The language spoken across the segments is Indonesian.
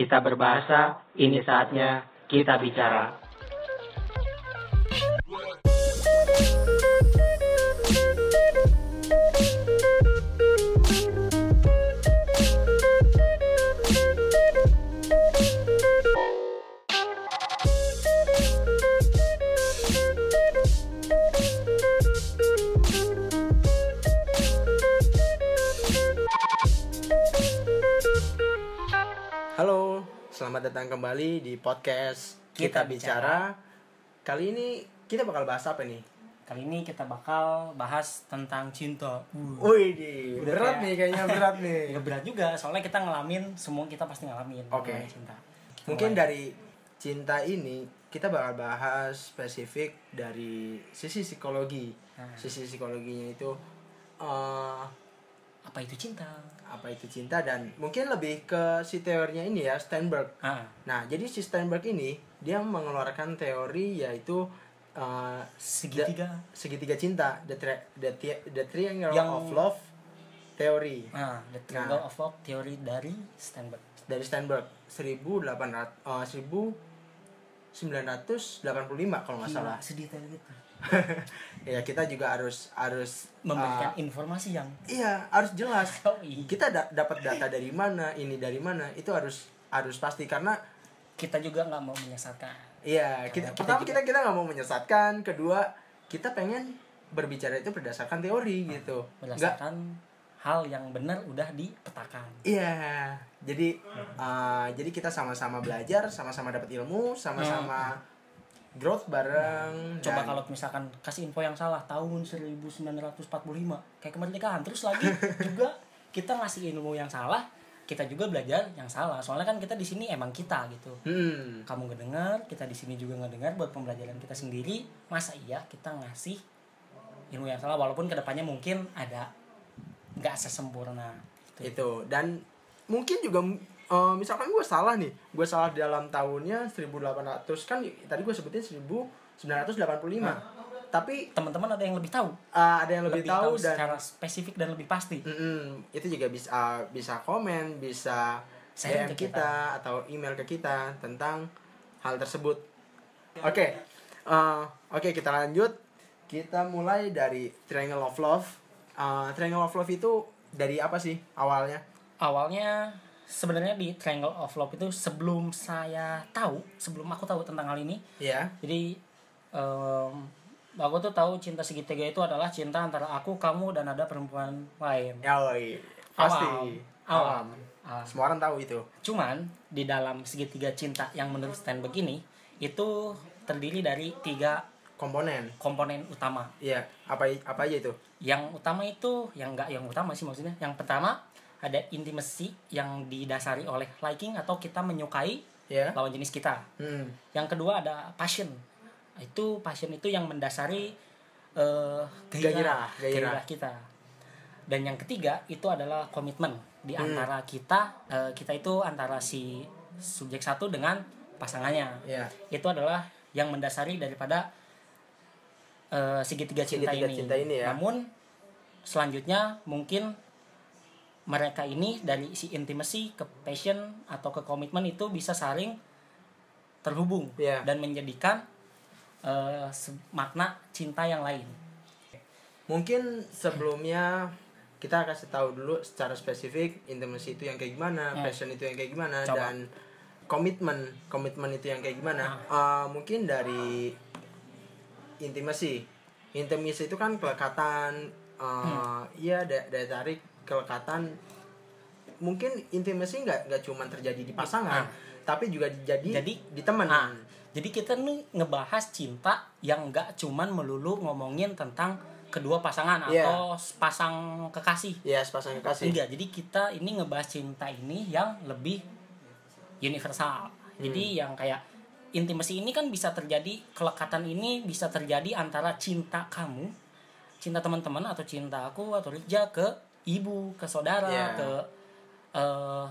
kita berbahasa, ini saatnya kita bicara. Datang kembali di podcast Kita Kita, Bicara. Kali ini kita bakal bahas apa nih? Kali ini kita bakal bahas tentang cinta. Wih, di Udah berat kayak- nih kayaknya berat nih. Nggak berat juga, soalnya kita ngalamin, semua kita pasti ngalamin Oke. namanya cinta. Kita Mungkin mulai. dari cinta ini kita bakal bahas spesifik dari sisi psikologi. Nah. Sisi psikologinya itu eh, apa itu cinta? apa itu cinta dan mungkin lebih ke si teorinya ini ya Steinberg. Ah, Nah, jadi si Steinberg ini dia mengeluarkan teori yaitu eh, segitiga. segitiga cinta the, tri- the, tri- the triangle Yang- of love teori Ah, the triangle Nah. of love teori dari Steinberg. dari Steinberg 1800 eh, 1985 kalau nggak salah sedetail gitu. ya kita juga harus harus Memberikan eh, informasi yang iya harus jelas Yoi. kita da- dapat data dari mana ini dari mana itu harus harus pasti karena kita juga nggak mau menyesatkan. iya kita, Kita pertama juga- kita kita nggak mau menyesatkan kedua kita pengen berbicara itu berdasarkan teori gitu nggak Berdasarkan hal yang benar udah dipetakan. Iya, jadi uh, jadi kita sama-sama belajar, sama-sama dapat ilmu, sama-sama growth bareng. Coba dan- kalau misalkan kasih info yang salah tahun 1945 kayak kemerdekaan terus lagi juga kita ngasih ilmu yang salah kita juga belajar yang salah soalnya kan kita di sini emang kita gitu Hmm, kamu ngedengar kita di sini juga ngedengar buat pembelajaran kita sendiri masa iya kita ngasih ilmu yang salah walaupun ke depannya mungkin ada nggak sesempurna gitu. itu dan mungkin juga uh, misalkan gue salah nih, gue salah dalam tahunnya 1800 kan tadi gue sebutin 1985. Tapi teman-teman ada yang lebih tahu uh, ada yang lebih, tahu, dan secara spesifik dan lebih pasti Mm-mm, itu juga bisa bisa komen, bisa DM ke kita. atau email ke kita tentang hal tersebut. Oke, eh, oke kita lanjut. Kita mulai dari Triangle of Love. Eh, Triangle of Love itu dari apa sih awalnya? awalnya sebenarnya di Triangle of Love itu sebelum saya tahu sebelum aku tahu tentang hal ini Iya. jadi em, aku tuh tahu cinta segitiga itu adalah cinta antara aku kamu dan ada perempuan lain Ya, pasti. Awam. Awam. Semua orang tahu itu. cuman di dalam segitiga cinta yang menurut Steinberg ini itu terdiri dari tiga Komponen. komponen utama Iya. Apa apa aja itu? yang utama itu yang enggak yang utama sih maksudnya yang pertama ada intimacy yang didasari oleh liking atau kita menyukai Ya. lawan jenis kita Hmm. Yang kedua ada passion. Itu passion itu yang mendasari eh gairah, Gairah, gairah. kita. Dan yang ketiga itu adalah komitmen di Hmm. antara kita eh, kita itu antara si subjek satu dengan pasangannya. Ya. Itu adalah yang mendasari daripada eh, segitiga cinta Segitiga ini. cinta ini ya. Namun selanjutnya mungkin mereka ini dari si intimacy ke passion atau ke komitmen itu bisa saling terhubung Iya. dan menjadikan se- makna cinta yang lain. Mungkin sebelumnya kita kasih tahu dulu secara spesifik intimacy itu yang kayak gimana, Hmm. passion itu yang kayak gimana, Coba. dan komitmen komitmen itu yang kayak gimana. Eh, mungkin dari intimacy, intimacy itu kan kelekatan, eh iya da- daya tarik kelekatan. Mungkin intimacy nggak nggak cuma terjadi di pasangan, Ah. tapi juga jadi Jadi, di teman. Ah, jadi kita nih ngebahas cinta yang nggak cuman melulu ngomongin tentang kedua pasangan Iya. atau pasang kekasih. Ya, sepasang kekasih. Enggak, jadi kita ini ngebahas cinta ini yang lebih universal. Jadi yang kayak intimasi ini kan bisa terjadi kelekatan ini bisa terjadi antara cinta kamu, cinta teman-teman atau cinta aku atau Rija ke ibu, ke saudara, Yeah. ke eh,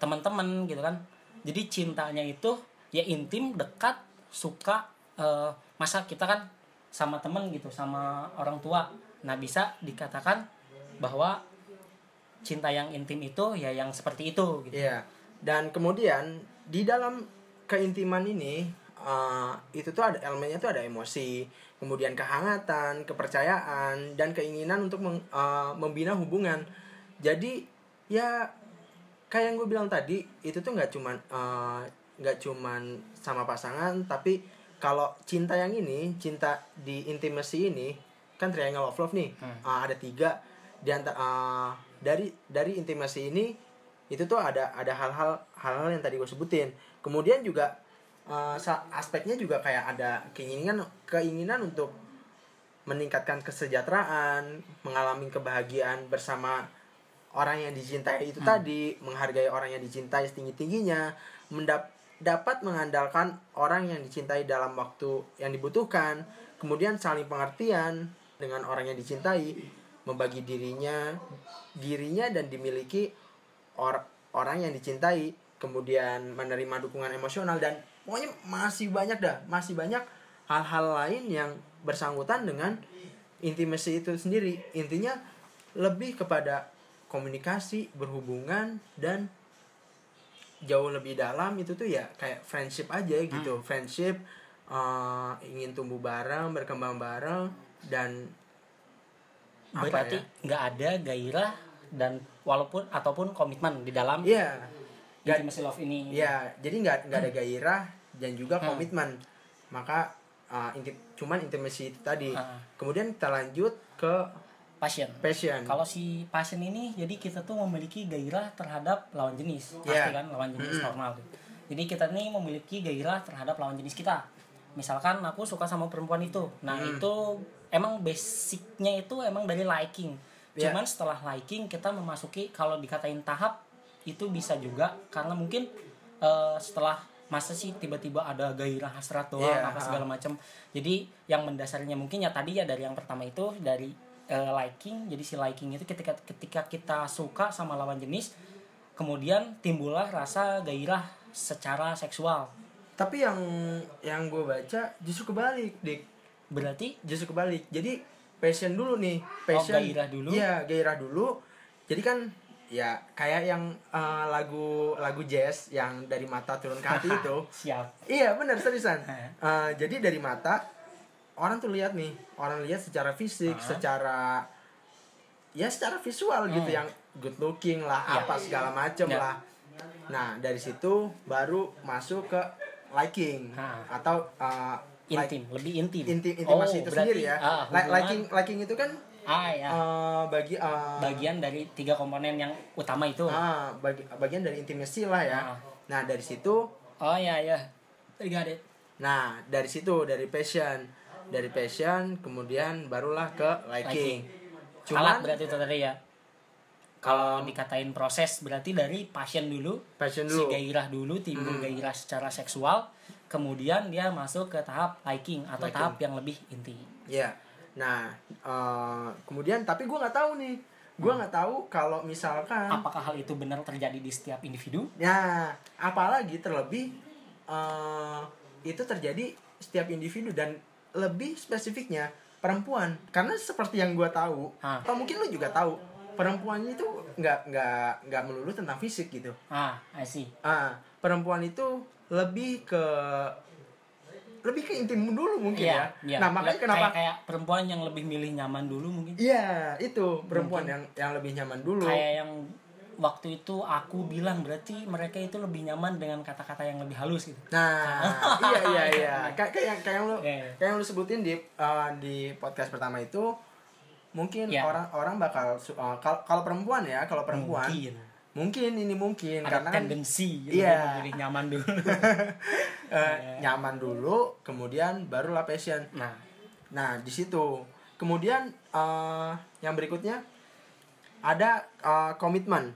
teman-teman gitu kan. Jadi cintanya itu ya intim, dekat, suka eh, masa kita kan sama temen gitu, sama orang tua. Nah, bisa dikatakan bahwa cinta yang intim itu ya yang seperti itu gitu. Iya. dan kemudian di dalam keintiman ini eh, itu tuh ada elemennya tuh ada emosi kemudian kehangatan kepercayaan dan keinginan untuk meng- eh, membina hubungan. Jadi ya kayak yang gue bilang tadi itu tuh nggak cuman eh, nggak cuman sama pasangan tapi kalau cinta yang ini cinta di intimacy ini kan triangle of love nih. Hmm. Eh, ada tiga di anta- eh, dari dari intimasi ini itu tuh ada ada hal-hal hal-hal yang tadi gue sebutin. Kemudian juga sa- aspeknya juga kayak ada keinginan keinginan untuk meningkatkan kesejahteraan mengalami kebahagiaan bersama orang yang dicintai itu tadi menghargai orang yang dicintai setinggi tingginya mendap dapat mengandalkan orang yang dicintai dalam waktu yang dibutuhkan kemudian saling pengertian dengan orang yang dicintai membagi dirinya dirinya dan dimiliki or- orang yang dicintai kemudian menerima dukungan emosional dan pokoknya masih banyak dah masih banyak hal-hal lain yang bersangkutan dengan intimasi itu sendiri. Intinya lebih kepada komunikasi berhubungan dan jauh lebih dalam itu tuh ya kayak friendship aja gitu. Friendship eh, ingin tumbuh bareng berkembang bareng dan berarti ya? nggak ada gairah dan walaupun ataupun komitmen di dalam Nggak- intimacy love ini. Iya, jadi nggak nggak ada gairah dan juga Hmm. komitmen. Maka uh, inti, cuman intimasi itu tadi. Ah. Kemudian kita lanjut ke passion passion. kalau si passion ini jadi kita tuh memiliki gairah terhadap lawan jenis pasti Iya. kan lawan jenis Mm-mm. normal jadi kita nih memiliki gairah terhadap lawan jenis kita misalkan aku suka sama perempuan itu nah Mm. itu emang basicnya itu emang dari liking Iya. cuman setelah liking kita memasuki kalau dikatain tahap itu bisa juga karena mungkin eh, setelah masa sih tiba-tiba ada gairah hasrat doang Iya, apa segala macam jadi yang mendasarinya mungkin ya tadi ya dari yang pertama itu dari eh, liking jadi si liking itu ketika ketika kita suka sama lawan jenis kemudian timbullah rasa gairah secara seksual Tapi yang yang gue baca justru kebalik, dik. berarti Justru kebalik. Jadi passion dulu nih, passion. Oh, gairah dulu? Iya, gairah dulu. Jadi kan ya kayak yang uh, lagu lagu jazz yang dari mata turun ke hati itu. siap Iya benar seriusan. Eh, jadi dari mata orang tuh lihat nih, orang lihat secara fisik, Ah. secara ya secara visual gitu Hmm. yang good looking lah, Ya. apa segala macem Ya. lah. Nah dari situ baru masuk ke liking Ah. atau like- intim lebih intim inti intimasi Oh, itu berarti, sendiri ya. ah, liking liking itu kan ah ya eh, bagi eh, bagian dari tiga komponen yang utama itu ah, bagi, bagian dari intimasi lah ya. Ah. Nah dari situ oh ya ya got it Nah, dari situ dari passion, dari passion kemudian barulah ke liking. alat Cuman berarti itu tadi ya kalau dikatain proses berarti dari passion dulu passion si dulu. gairah dulu timbul Hmm. gairah secara seksual kemudian dia masuk ke tahap liking atau Liking. tahap yang lebih inti Iya. Nah, eh, kemudian tapi gua nggak tahu nih. Gua Hmm. nggak tahu kalau misalkan apakah hal itu benar terjadi di setiap individu Nah, apalagi terlebih eh, itu terjadi setiap individu dan lebih spesifiknya perempuan. Karena seperti yang gua tahu, Ah. atau mungkin lu juga tahu, perempuan itu nggak nggak nggak melulu tentang fisik gitu. ah I see Ah, perempuan itu lebih ke lebih ke intim dulu mungkin ya. iya. Nah, makanya Kayak- kenapa kayak perempuan yang lebih milih nyaman dulu mungkin Iya, itu perempuan yang yang lebih nyaman dulu. kayak yang waktu itu aku bilang berarti mereka itu lebih nyaman dengan kata-kata yang lebih halus gitu Nah, iya iya iya. Kayak kayak yang kayak yang lu Iya. kayak yang lu sebutin di uh, di podcast pertama itu mungkin Iya. orang orang bakal uh, kalau kalau perempuan ya, kalau perempuan mungkin mungkin ini mungkin ada karena kan tendensi Iya. lebih memilih nyaman dulu eh, nyaman dulu, kemudian barulah passion. nah Nah, di situ. Kemudian eh, yang berikutnya ada eh, komitmen.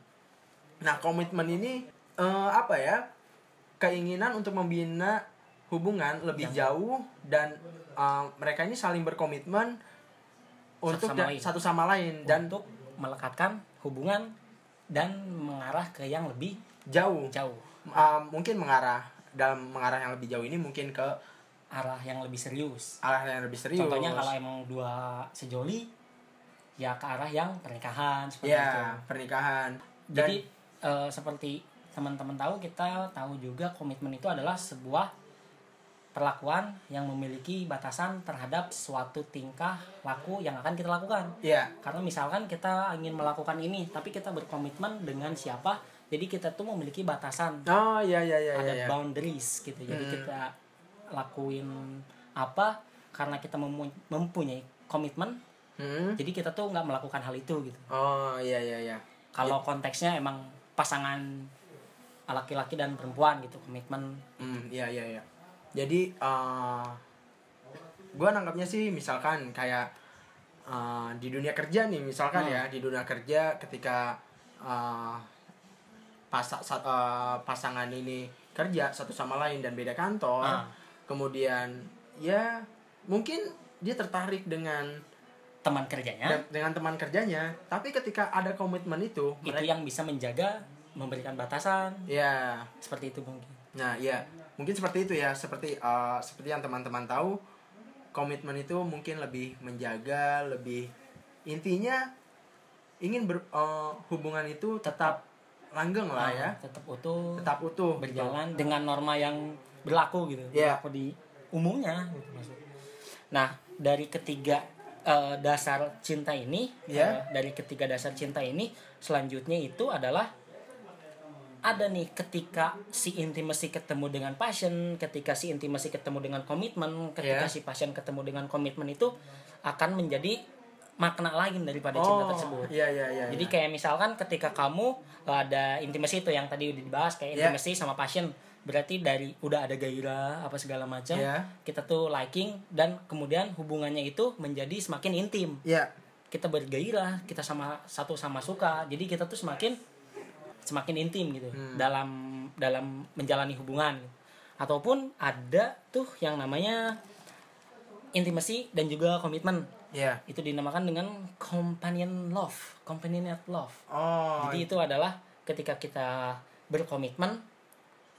Nah, komitmen ini eh, apa ya? Keinginan untuk membina hubungan lebih jauh dan eh, mereka ini saling berkomitmen untuk sama satu sama lain dan untuk melekatkan hubungan dan mengarah ke yang lebih jauh. jauh Eh, mungkin mengarah dalam mengarah yang lebih jauh ini mungkin ke arah yang lebih serius arah yang lebih serius. contohnya kalau emang dua sejoli ya ke arah yang pernikahan seperti itu ya pernikahan dan jadi eh, seperti teman-teman tahu kita tahu juga komitmen itu adalah sebuah perlakuan yang memiliki batasan terhadap suatu tingkah laku yang akan kita lakukan Iya. karena misalkan kita ingin melakukan ini tapi kita berkomitmen dengan siapa jadi kita tuh memiliki batasan Oh iya iya iya ada iya. iya. boundaries gitu jadi Hmm. kita lakuin apa karena kita mempunyai komitmen Hmm. jadi kita tuh nggak melakukan hal itu gitu Oh iya iya iya. kalau konteksnya emang pasangan laki-laki dan perempuan gitu komitmen Hmm, iya iya iya. Jadi eh gua nangkapnya sih misalkan kayak eh, di dunia kerja nih misalkan Hmm. ya di dunia kerja ketika eh pasa- sa- eh, pasangan ini kerja satu sama lain dan beda kantor, Ah. kemudian ya mungkin dia tertarik dengan teman kerjanya. de- dengan teman kerjanya, tapi ketika ada komitmen itu, itu mereka- yang bisa menjaga memberikan batasan. Ya. Seperti itu mungkin. Nah, iya, mungkin seperti itu ya, seperti eh, seperti yang teman-teman tahu, komitmen itu mungkin lebih menjaga, lebih intinya ingin ber, eh, hubungan itu tetap langgeng lah ya, Ah, tetap utuh tetap utuh, berjalan dengan norma yang berlaku gitu Iya. berlaku di umumnya gitu maksud. Nah dari ketiga eh, dasar cinta ini Iya. eh, dari ketiga dasar cinta ini selanjutnya itu adalah ada nih ketika si intimacy ketemu dengan passion, ketika si intimacy ketemu dengan komitmen, ketika Iya. si passion ketemu dengan komitmen itu akan menjadi makna lain daripada cinta Oh, tersebut. iya iya iya. Jadi iya. kayak misalkan ketika kamu uh, ada intimasi itu yang tadi udah dibahas kayak Yeah. intimasi sama passion berarti dari udah ada gairah apa segala macam Yeah. kita tuh liking dan kemudian hubungannya itu menjadi semakin intim Iya. kita bergairah kita sama satu sama suka jadi kita tuh semakin semakin intim gitu Hmm. dalam dalam menjalani hubungan ataupun ada tuh yang namanya intimasi dan juga komitmen Iya. itu dinamakan dengan companion love, companionate love. Oh. Jadi itu adalah ketika kita berkomitmen,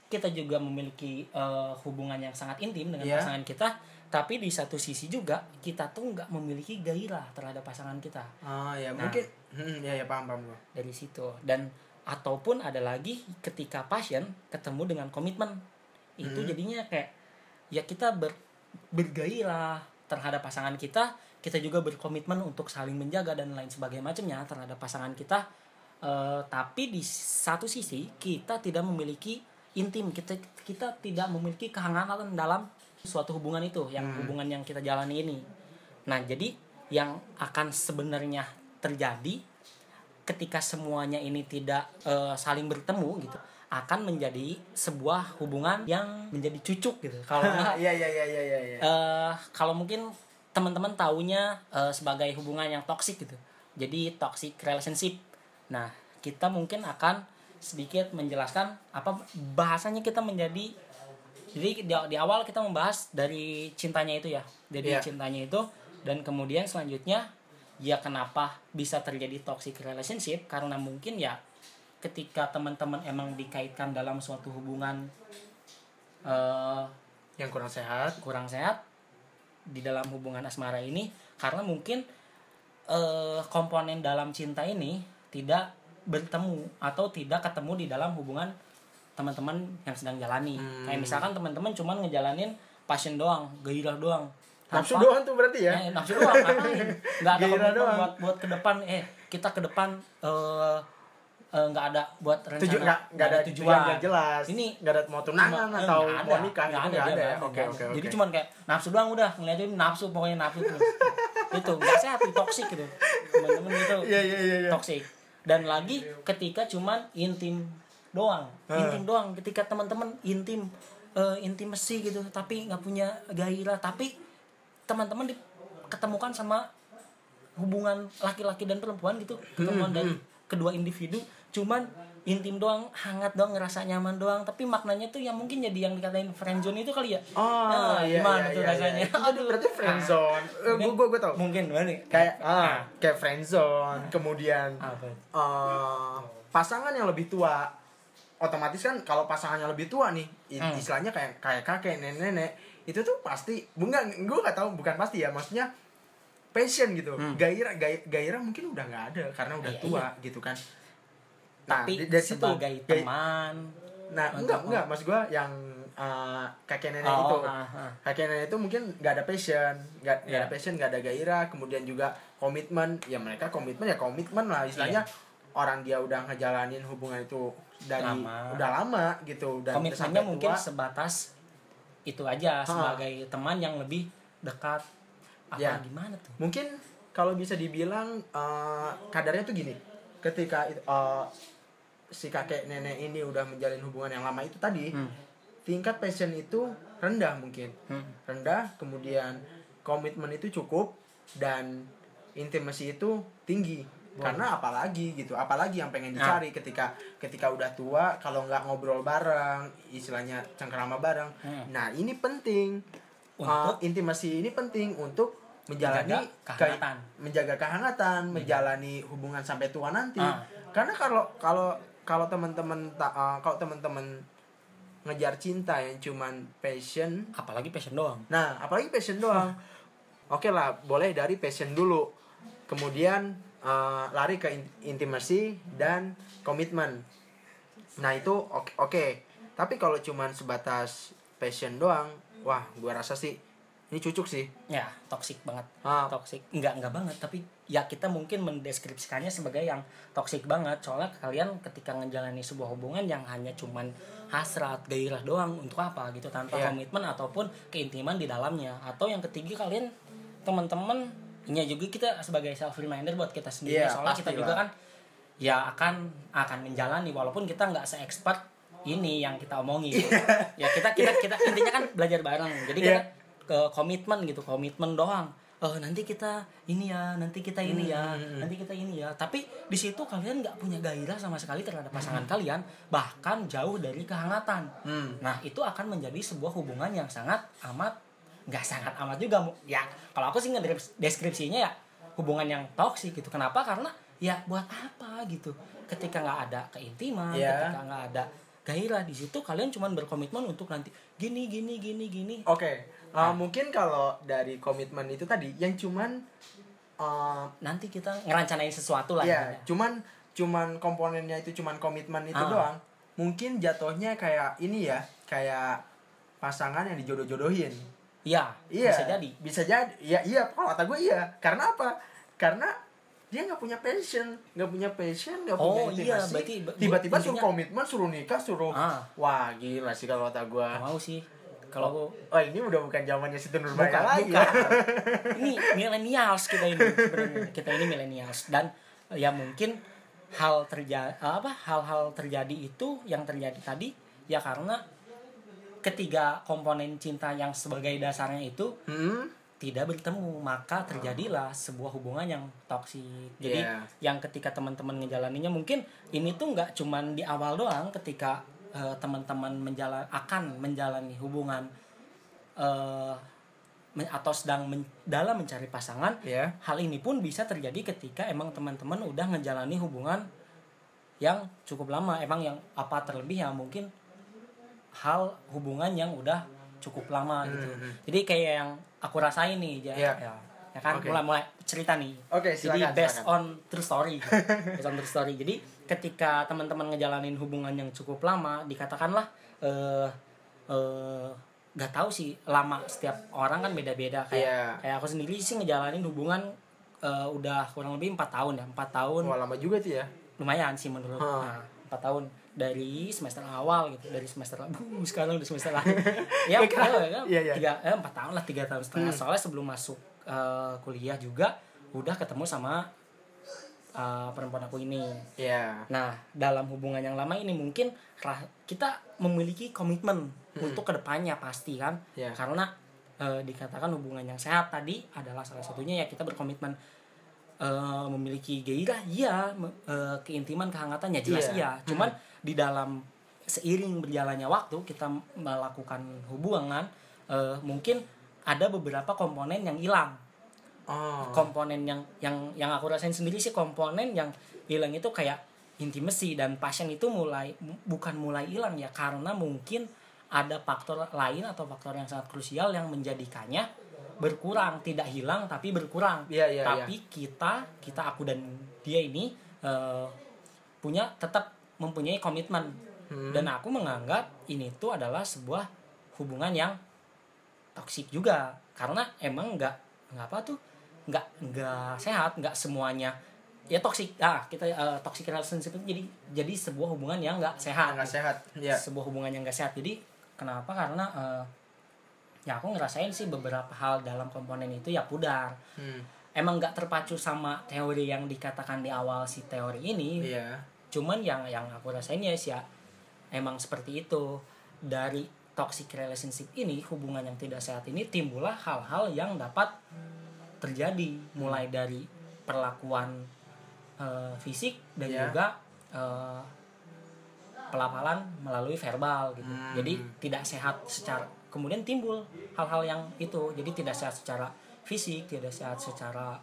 kita juga memiliki eh, hubungan yang sangat intim dengan Iya. pasangan kita, tapi di satu sisi juga kita tuh nggak memiliki gairah terhadap pasangan kita Oh ya Nah. mungkin hmm, ya ya paham paham dari situ. Dan ataupun ada lagi ketika passion ketemu dengan komitmen, itu Hmm. jadinya kayak ya kita ber, bergairah terhadap pasangan kita kita juga berkomitmen untuk saling menjaga dan lain sebagainya macamnya terhadap pasangan kita Eh, tapi di satu sisi kita tidak memiliki intim kita kita tidak memiliki kehangatan dalam suatu hubungan itu yang Hmm. hubungan yang kita jalani ini nah jadi yang akan sebenarnya terjadi ketika semuanya ini tidak eh, saling bertemu gitu akan menjadi sebuah hubungan yang menjadi cucuk gitu kalau nggak Iya iya iya iya eh kalau mungkin teman-teman taunya eh, sebagai hubungan yang toksik gitu. Jadi toxic relationship. Nah, kita mungkin akan sedikit menjelaskan apa bahasanya kita menjadi jadi di, di awal kita membahas dari cintanya itu ya. Dari Iya. cintanya itu dan kemudian selanjutnya ya kenapa bisa terjadi toxic relationship karena mungkin ya ketika teman-teman emang dikaitkan dalam suatu hubungan eh Yang kurang sehat. kurang sehat di dalam hubungan asmara ini karena mungkin eh, komponen dalam cinta ini tidak bertemu atau tidak ketemu di dalam hubungan teman-teman yang sedang jalani Hmm. kayak misalkan teman-teman cuman ngejalanin passion doang gairah doang Nafsu doang tuh berarti ya. Eh, nafsu doang ngapain? nggak ada komitmen doang. buat buat ke depan eh kita ke depan eh eh, nggak ada buat rencana Tujuan nggak nggak ada tujuan nggak jelas. ini nggak ada mau tunangan Cuma- atau nggak mau ada, nikah nggak gitu ada ya. nggak Oke oke ada. oke. jadi cuman kayak nafsu doang udah ngeliatin nafsu pokoknya nafsu terus itu nggak sehat itu toksik gitu teman-teman itu Iya iya iya. iya. toksik dan lagi ketika cuman intim doang intim doang ketika teman-teman intim eh, intimasi gitu tapi nggak punya gairah tapi teman-teman di- ketemukan sama hubungan laki-laki dan perempuan gitu. Ketemuan Hmm, dari kedua individu. Cuman intim doang hangat doang ngerasa nyaman doang. Tapi maknanya tuh yang mungkin jadi yang dikatain friendzone itu kali ya. Oh, Nah, iya, gimana iya, tuh iya, rasanya? Iya. Jadi berarti friendzone. Mungkin- gua gua gua tau. mungkin mana Kayak ah, kayak friendzone, kemudian apa? eh, pasangan yang lebih tua. Otomatis kan kalau pasangannya lebih tua nih Hmm. istilahnya kayak kayak kakek nenek-nenek itu tuh pasti enggak gue nggak tahu bukan pasti ya maksudnya passion gitu Hmm. gairah gai- gairah mungkin udah nggak ada karena udah Iya, tua gitu kan Nah, tapi dari situ, sebagai teman nah enggak enggak mas gue yang uh, kakek nenek itu oh, ah, ah. kakek nenek itu mungkin nggak ada passion nggak nggak ada Iya. passion nggak ada gairah kemudian juga komitmen ya mereka komitmen ya komitmen lah istilahnya orang dia udah ngejalanin hubungan itu dari Iya. Lama. udah lama gitu dan komitmennya mungkin tua. sebatas itu aja Ha. sebagai teman yang lebih dekat apa Ya. gimana tuh mungkin kalau bisa dibilang uh, kadarnya tuh gini ketika uh, si kakek nenek ini udah menjalin hubungan yang lama itu tadi Hmm. tingkat passion itu rendah mungkin Hmm. rendah kemudian komitmen itu cukup dan intimasi itu tinggi karena apalagi gitu apalagi yang pengen Ah. dicari ketika ketika udah tua kalau nggak ngobrol bareng istilahnya cengkerama bareng Hmm. nah ini penting Untuk? Uh, intimasi ini penting untuk menjalani Menjaga kehangatan. menjaga kehangatan menjalani hubungan sampai tua nanti Ah. karena kalau kalau kalau teman-teman uh, kalau teman-teman ngejar cinta yang cuman passion apalagi passion doang Nah, apalagi passion doang. Oke lah, boleh dari passion dulu. Kemudian eh, lari ke in- intimasi dan komitmen. Nah, itu oke. oke. Tapi kalau cuman sebatas passion doang, wah, gua rasa sih ini cucuk sih. ya toxic banget Ah, toxic enggak enggak banget tapi ya kita mungkin mendeskripsikannya sebagai yang toxic banget soalnya kalian ketika menjalani sebuah hubungan yang hanya cuman hasrat gairah doang untuk apa gitu tanpa Iya. komitmen ataupun keintiman di dalamnya atau yang ketiga kalian teman-teman ini juga kita sebagai self reminder buat kita sendiri. Iya, soalnya kita juga kan ya akan akan menjalani walaupun kita nggak se-expert ini yang kita omongin. Ya kita kita kita intinya kan belajar bareng. Jadi Iya. kita ke komitmen gitu komitmen doang. Oh nanti kita ini ya nanti kita ini ya Hmm, nanti kita ini ya. Tapi di situ kalian nggak punya gairah sama sekali terhadap pasangan kalian bahkan jauh dari kehangatan. Hmm. nah itu akan menjadi sebuah hubungan yang sangat amat nggak sangat amat juga ya kalau aku sih ngedeskripsinya ya hubungan yang toksik gitu kenapa karena ya buat apa gitu ketika nggak ada keintiman Iya. ketika nggak ada gairah di situ kalian cuma berkomitmen untuk nanti gini gini gini gini Oke. Eh, Nah. mungkin kalau dari komitmen itu tadi yang cuman eh, nanti kita ngerancanain sesuatu lah Iya, intinya. cuman cuman komponennya itu cuman komitmen itu Ah. doang. Mungkin jatuhnya kayak ini ya, kayak pasangan yang dijodoh-jodohin. Iya, Iya. bisa jadi. Bisa jadi. Iya, iya, kalau kata gue iya. Karena apa? Karena dia nggak punya passion, nggak punya passion, nggak punya Oh, iya, intimasi. berarti be- tiba-tiba suruh komitmen, suruh nikah, suruh Ah. wah gila sih kalau kata gue. Mau sih. Kalau aku Oh ini udah bukan zamannya Siti bukan, Nurbaya lagi. bukan. ini millennials kita ini sebenarnya. Kita ini millennials dan ya mungkin hal terjadi apa hal-hal terjadi itu yang terjadi tadi ya karena ketiga komponen cinta yang sebagai dasarnya itu Hmm? tidak bertemu maka terjadilah sebuah hubungan yang toksik jadi Iya. yang ketika teman-teman ngejalaninnya mungkin ini tuh nggak cuman di awal doang ketika eh, teman-teman menjalan akan menjalani hubungan eh, men- atau sedang men- dalam mencari pasangan Ya. hal ini pun bisa terjadi ketika emang teman-teman udah menjalani hubungan yang cukup lama emang yang apa terlebih ya mungkin hal hubungan yang udah cukup lama gitu Mhm. jadi kayak yang aku rasain nih ja, Iya. ya, ya kan Oke. mulai mulai cerita nih Oke, jadi silakan, based silakan. on true story based on true story jadi ketika teman-teman ngejalanin hubungan yang cukup lama dikatakanlah eh eh nggak tahu sih lama setiap orang kan beda-beda kayak Iya. kayak aku sendiri sih ngejalanin hubungan eh, udah kurang lebih empat tahun ya empat tahun Wah lama juga tuh ya. lumayan sih menurut Hah. nah, empat tahun dari semester awal gitu dari semester uh, sekarang udah semester akhir ya, Ya, kan? ya, ya, Iya, iya. tiga eh, empat tahun lah tiga tahun setengah Hmm. soalnya sebelum masuk eh, kuliah juga udah ketemu sama eh, perempuan aku ini Iya. nah dalam hubungan yang lama ini mungkin kita memiliki komitmen untuk ke depannya pasti kan Iya. karena eh, dikatakan hubungan yang sehat tadi adalah salah satunya ya kita berkomitmen eh, memiliki gairah iya eh, keintiman kehangatan ya jelas Iya. iya cuman di dalam seiring berjalannya waktu kita melakukan hubungan eh, mungkin ada beberapa komponen yang hilang. Oh. komponen yang yang yang aku rasain sendiri sih komponen yang hilang itu kayak intimacy dan passion itu mulai mu- bukan mulai hilang ya karena mungkin ada faktor lain atau faktor yang sangat krusial yang menjadikannya berkurang. Tidak hilang tapi berkurang. Iya, iya, tapi kita kita aku dan dia ini eh, punya tetap mempunyai komitmen. Hmm. dan aku menganggap ini tuh adalah sebuah hubungan yang toksik juga. Karena emang nggak nggak apa tuh nggak nggak sehat nggak semuanya. Ya toksik ah kita eh, toxic relationship itu jadi jadi sebuah hubungan yang nggak sehat. Nggak sehat ya sebuah hubungan yang gak sehat. Jadi kenapa? Karena eh, ya aku ngerasain sih beberapa hal dalam komponen itu ya pudar. Hmm. emang nggak terpacu sama teori yang dikatakan di awal si teori ini. Iya cuman yang yang aku rasain ya sih ya emang seperti itu. Dari toxic relationship ini hubungan yang tidak sehat ini timbullah hal-hal yang dapat terjadi. Mulai dari perlakuan eh, fisik dan Ya. juga eh, pelapalan melalui verbal gitu. Hmm. jadi tidak sehat secara kemudian timbul hal-hal yang itu. Jadi tidak sehat secara fisik tidak sehat secara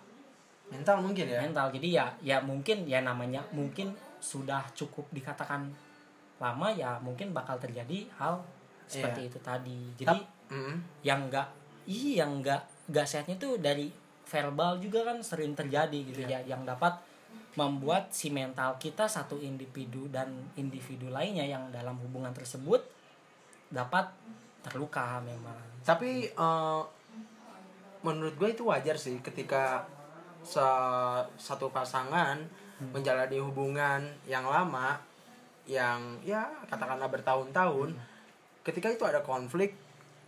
mental mungkin ya? mental. Jadi ya ya mungkin ya namanya mungkin sudah cukup dikatakan lama ya mungkin bakal terjadi hal seperti Iya. itu tadi jadi Hmm. yang enggak iya yang enggak enggak sehatnya tuh dari verbal juga kan sering terjadi gitu Iya. ya yang dapat membuat si mental kita satu individu dan individu lainnya yang dalam hubungan tersebut dapat terluka memang tapi eh, menurut gue itu wajar sih ketika se- satu pasangan Hmm. menjalani hubungan yang lama yang ya katakanlah bertahun-tahun Hmm. ketika itu ada konflik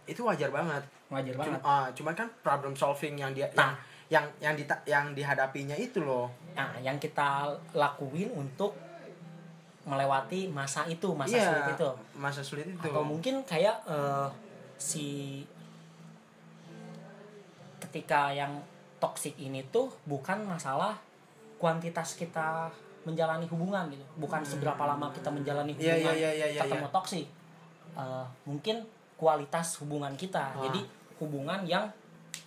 itu wajar banget wajar Cuma, banget ah, cuman kan problem solving yang dia Nah. yang yang yang dita- yang dihadapinya itu loh Nah, yang kita lakuin untuk melewati masa itu, masa Iya, sulit itu. masa sulit itu Atau mungkin kayak eh, si ketika yang toksik ini tuh bukan masalah kuantitas kita menjalani hubungan gitu, bukan seberapa lama kita menjalani Iya, hubungan iya, iya, iya, ketemu iya. toksik. Eh, mungkin kualitas hubungan kita. Ah. Jadi hubungan yang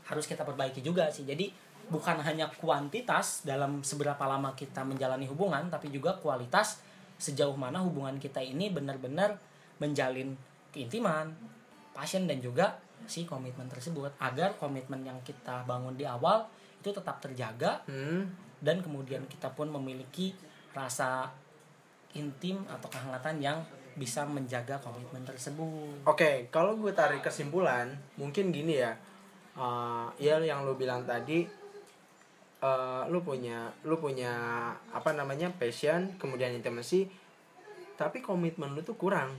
harus kita perbaiki juga sih. Jadi bukan hanya kuantitas dalam seberapa lama kita menjalani hubungan, tapi juga kualitas sejauh mana hubungan kita ini benar-benar menjalin keintiman, passion dan juga si komitmen tersebut agar komitmen yang kita bangun di awal itu tetap terjaga Hmm, dan kemudian kita pun memiliki rasa intim atau kehangatan yang bisa menjaga komitmen tersebut. Oke, kalau gue tarik kesimpulan, mungkin gini ya. Eh, ya yang lu bilang tadi, eh, lu punya, lu punya apa namanya passion, kemudian intimacy, tapi komitmen lu tuh kurang,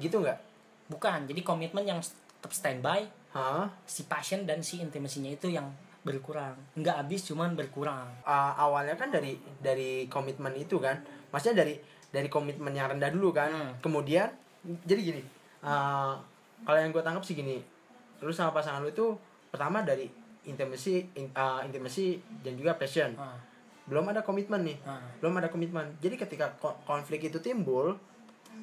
gitu nggak? Bukan, jadi komitmen yang tetap standby, Hah? si passion dan si intimasinya itu yang berkurang. Nggak habis cuman berkurang. Eh, awalnya kan dari dari komitmen itu kan, maksudnya dari dari komitmen yang rendah dulu kan, Hmm. kemudian jadi gini, eh, kalau yang gue tangkap sih gini, lu sama pasangan lu itu pertama dari intimacy, in- eh, intimacy dan juga passion. Ah, belum ada komitmen nih ah. belum ada komitmen jadi ketika ko- konflik itu timbul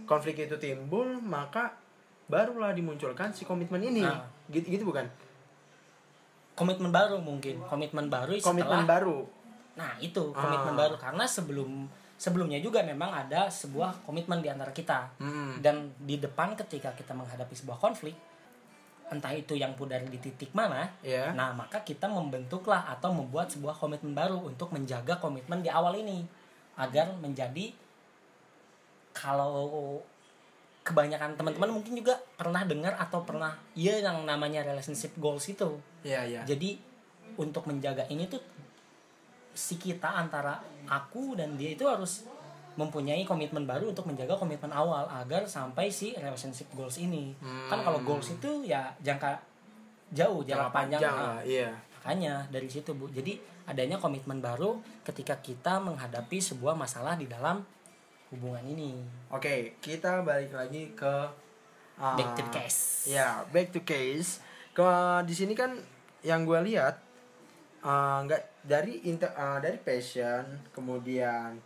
konflik itu timbul maka barulah dimunculkan si komitmen ini Ah. gitu gitu bukan Komitmen baru mungkin, komitmen baru komitmen setelah baru Nah, itu komitmen Ah. baru karena sebelum sebelumnya juga memang ada sebuah komitmen di antara kita. Hmm. Dan di depan ketika kita menghadapi sebuah konflik, entah itu yang pudar di titik mana, ya nah maka kita membentuklah atau membuat sebuah komitmen baru untuk menjaga komitmen di awal ini agar menjadi kalau kebanyakan teman-teman mungkin juga pernah dengar atau pernah iya yang namanya relationship goals itu. ya ya Jadi untuk menjaga ini tuh si kita antara aku dan dia itu harus mempunyai komitmen baru untuk menjaga komitmen awal agar sampai si relationship goals ini. Kan kalau goals itu ya jangka jauh, jangka, panjang. panjang ah. lah iya Makanya dari situ Bu. Jadi adanya komitmen baru ketika kita menghadapi sebuah masalah di dalam hubungan ini. oke kita balik lagi ke uh, Back to case. ya back to case ke di sini kan yang gue lihat uh, nggak dari inte- uh, dari passion kemudian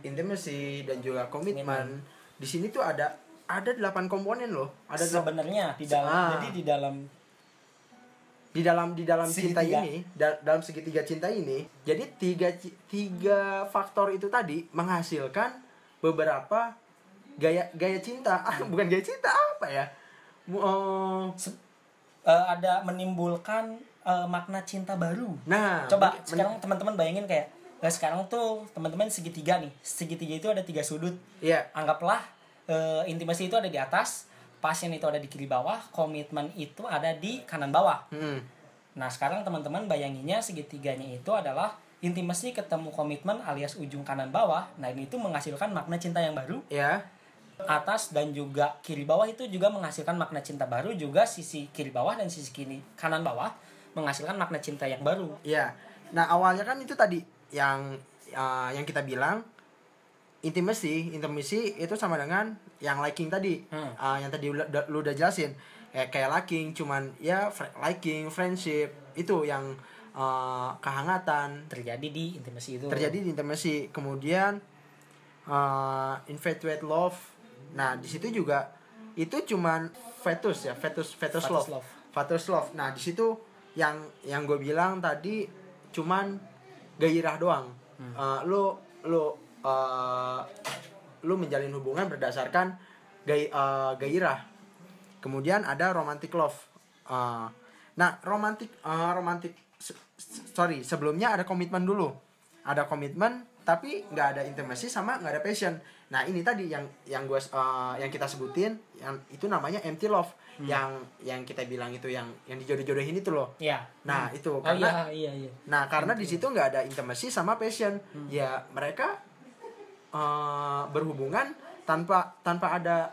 intimacy dan juga komitmen di sini tuh ada ada delapan komponen loh ada Sebenarnya di dalam Ah. jadi di dalam di dalam di dalam cinta Segitiga. ini da- dalam segitiga cinta ini jadi tiga tiga faktor itu tadi menghasilkan beberapa gaya gaya cinta ah bukan gaya cinta apa ya se- eh, ada menimbulkan eh, makna cinta baru. nah Coba sekarang teman-teman bayangin kayak Nah, sekarang tuh teman-teman segitiga nih. Segitiga itu ada tiga sudut. Iya. Anggaplah eh, intimasi itu ada di atas, pasien itu ada di kiri bawah, komitmen itu ada di kanan bawah. Hmm. Nah, sekarang teman-teman bayanginnya segitiganya itu adalah intimasi ketemu komitmen alias ujung kanan bawah. Nah, ini itu menghasilkan makna cinta yang baru. Ya. Atas dan juga kiri bawah itu juga menghasilkan makna cinta baru, juga sisi kiri bawah dan sisi kiri kanan bawah menghasilkan makna cinta yang baru. Iya. Nah, awalnya kan itu tadi yang uh, yang kita bilang intimacy, intimacy itu sama dengan yang liking tadi. Hmm. Uh, yang tadi lu, lu udah jelasin. Kayak kayak liking cuman ya fr- liking, friendship itu yang uh, kehangatan Terjadi di intimasi itu. terjadi di intimacy. Kemudian uh, infatuate love. Nah, di situ juga itu cuman fetus ya, fetus fetus, Fetus love. love. Fetus love. Nah, di situ yang yang gue bilang tadi cuman gairah doang. Hmm. Uh, lu lu uh, lu menjalin hubungan berdasarkan gai, uh, gairah. Kemudian ada romantic love. Uh, nah, romantic uh, romantic sorry, sebelumnya ada komitmen dulu. Ada komitmen tapi nggak ada intimacy sama nggak ada passion. Nah, ini tadi yang yang gue uh, yang kita sebutin yang itu namanya empty love. Yang yang kita bilang itu yang yang dijodoh-jodohin itu loh. Iya. Nah, itu Oh karena iya, iya, iya. Nah, karena di situ nggak ada intimacy sama passion. Hmm. Ya, mereka eh, berhubungan tanpa tanpa ada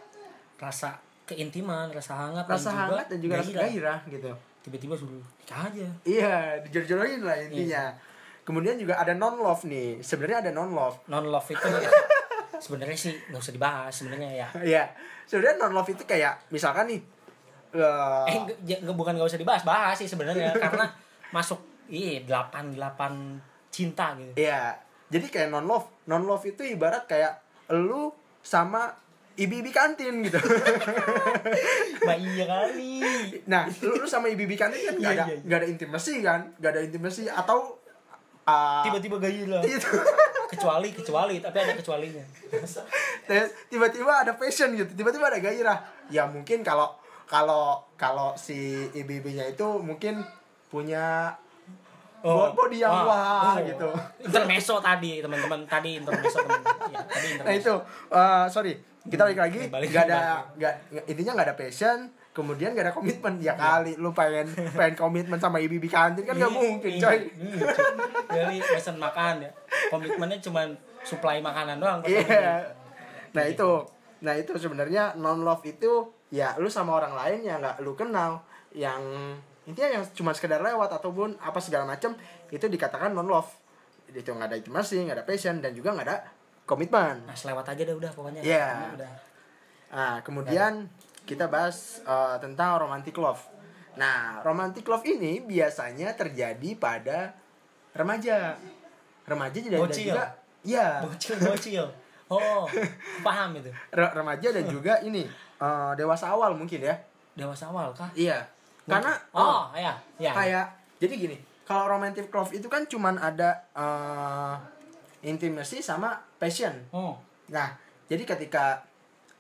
Rasa keintiman, rasa hangat rasa hangat dan juga rasa gairah. gairah gitu. Tiba-tiba suruh nikah aja. Iya, dijor-jodohin lah intinya. Iya. Kemudian juga ada non love nih. Sebenarnya ada non love. Non love itu sebenarnya sih nggak usah dibahas sebenarnya ya. Iya. Sebenarnya non love itu kayak misalkan nih eh, Eh nggak- j- nggak- bukan nggak usah dibahas, bahas sih sebenarnya karena masuk iya delapan delapan cinta gitu. Iya. Jadi kayak non love. Non love itu ibarat kayak lu sama ibi-ibi kantin gitu. Bah iya kali. nah, lu, lu sama ibi-ibi kantin kan Iya, ada iya, iya. nggak ada intimasi kan? Nggak ada intimasi atau uh, Tiba-tiba gairah. itu Kecuali kecuali tapi ada kecualinya. tiba-tiba ada passion gitu tiba-tiba ada gairah ya mungkin kalau kalau kalau si ibu-ibunya itu mungkin punya Oh. body yang wah oh. gitu Intermezzo tadi teman-teman tadi intermezzo teman-teman. Ya, tadi nah itu uh, sorry kita balik lagi Hmm, balik nggak ada nggak intinya nggak ada passion kemudian nggak ada komitmen ya kali lu pengen pengen komitmen sama ibu-ibu kantin kan nggak Iya, mungkin iya, coy iya. Jadi pesan makan ya. Komitmennya cuma supply makanan doang. Iya. lagi. Nah itu, nah itu sebenarnya non love itu ya lu sama orang lain yang nggak lu kenal, yang intinya yang cuma sekedar lewat ataupun apa segala macam itu dikatakan non love. Itu nggak ada intimasi, nggak ada passion dan juga nggak ada komitmen. Nah, selewat aja dah udah pokoknya. Iya. Udah. Nah kemudian kita bahas eh, tentang romantic love. Nah romantic love ini biasanya terjadi pada remaja. Remaja dan Bocil. juga, ya Bocil, bocil. Oh, paham itu. re- remaja dan juga ini eh, dewasa awal mungkin ya Dewasa awal kah? iya karena oh, ya, ya. kayak jadi gini kalau romantic love itu kan cuman ada eh, intimacy sama passion. Oh, nah jadi ketika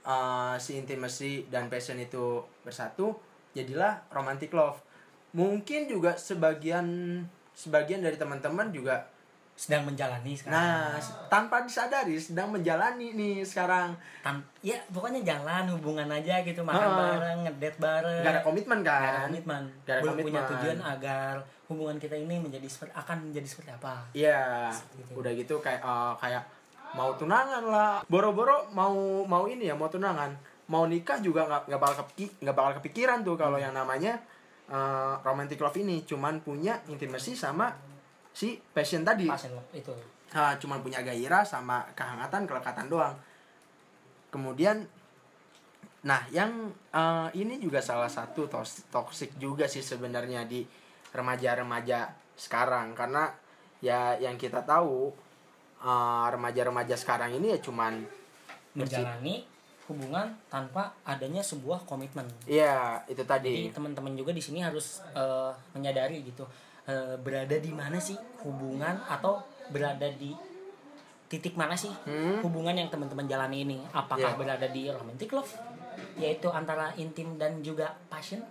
eh, si intimacy dan passion itu bersatu jadilah romantic love. Mungkin juga sebagian sebagian dari teman-teman juga sedang menjalani sekarang. nah tanpa disadari sedang menjalani nih sekarang Tan- ya pokoknya jalan hubungan aja gitu makan bareng ngedate bareng nggak ada komitmen Nggak ada kan komitmen Nggak ada belum punya komitmen. tujuan agar hubungan kita ini menjadi seperti akan menjadi seperti apa Iya, Gitu. udah gitu kayak eh, kayak mau tunangan lah. Boro-boro mau mau ini ya, mau tunangan. Mau nikah juga nggak nggak bakal kepiki, nggak bakal kepikiran tuh kalau yang namanya eh, romantic love ini cuman punya intimasi sama si passion tadi. pasien lo itu Ah, cuman punya gairah sama kehangatan, kelekatan doang. Kemudian nah, yang eh, ini juga salah satu tos- toxic juga sih sebenarnya di remaja-remaja sekarang karena ya yang kita tahu eh, remaja-remaja sekarang ini ya cuman menjalani hubungan tanpa adanya sebuah komitmen Iya, itu jadi tadi. teman-teman juga di sini harus eh, menyadari gitu eh, berada di mana sih hubungan atau berada di titik mana sih Hmm. hubungan yang teman-teman jalani ini apakah Iya. berada di romantic love yaitu antara intim dan juga passion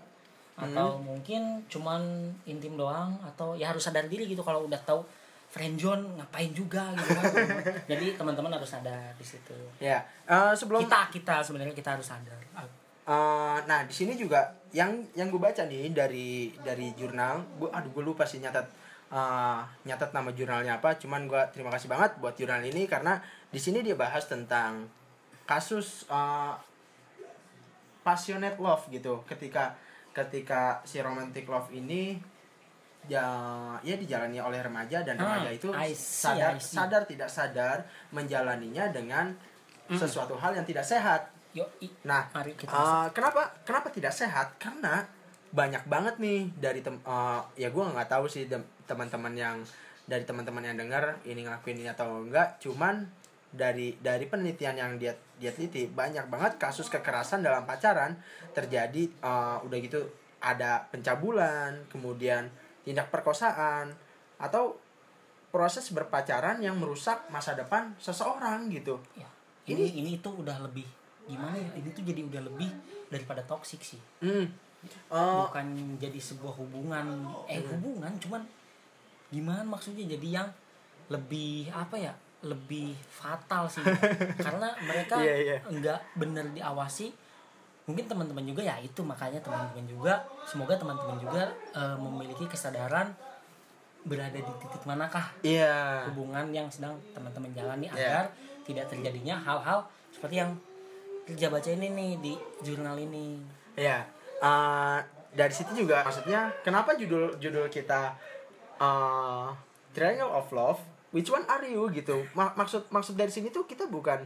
atau Hmm. mungkin cuman intim doang atau ya harus sadar diri gitu kalau udah tahu friendzone ngapain juga gitu kan jadi teman-teman harus sadar di situ Ya, eh, sebelum kita kita sebenarnya kita harus sadar Eh, nah di sini juga yang yang gue baca nih dari dari jurnal gue aduh gue lupa sih nyatat eh, nyatat nama jurnalnya apa cuman gue terima kasih banget buat jurnal ini karena di sini dia bahas tentang kasus eh, passionate love gitu. Ketika ketika si romantic love ini ya ya dijalani oleh remaja dan Ah, remaja itu I see, sadar sadar tidak sadar menjalaninya dengan sesuatu hal yang tidak sehat yuk i- Nah, mari kita uh, kenapa kenapa tidak sehat? Karena banyak banget nih dari tem uh, ya gue nggak tahu sih teman-teman yang dari teman-teman yang dengar ini ngelakuin ini atau enggak. Cuman dari dari penelitian yang dia dia teliti banyak banget kasus kekerasan dalam pacaran terjadi uh, udah gitu ada pencabulan, kemudian tindak perkosaan atau proses berpacaran yang merusak masa depan seseorang gitu. ya, ini ini itu udah lebih gimana ya ini tuh jadi udah lebih daripada toksik sih Hmm. Uh, bukan jadi sebuah hubungan eh hubungan cuman gimana maksudnya jadi yang lebih apa ya lebih fatal sih karena mereka Iya, iya. nggak bener diawasi mungkin teman-teman juga ya itu makanya teman-teman juga semoga teman-teman juga eh, memiliki kesadaran berada di titik manakah Iya. hubungan yang sedang teman-teman jalani Iya. agar tidak terjadinya hal-hal seperti yang kerja baca ini nih di jurnal ini Ya, eh, dari situ juga maksudnya kenapa judul judul kita eh, Triangle of Love, which one are you gitu. Ma- maksud maksud dari sini tuh kita bukan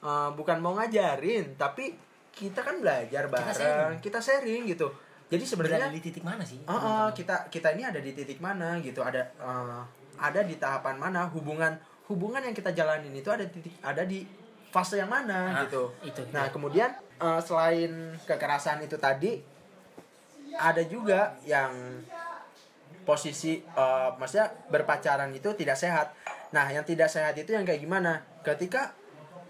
eh, bukan mau ngajarin, tapi kita kan belajar bareng, sharing. kita sharing, gitu. Jadi sebenarnya di titik mana sih eh, teman-teman? kita kita ini ada di titik mana gitu, ada eh, ada di tahapan mana hubungan hubungan yang kita jalanin itu ada titik ada di fase yang mana Nah, gitu. itu Nah, dia. kemudian eh, selain kekerasan itu tadi ada juga yang posisi eh, maksudnya berpacaran itu tidak sehat. Nah, yang tidak sehat itu yang kayak gimana? Ketika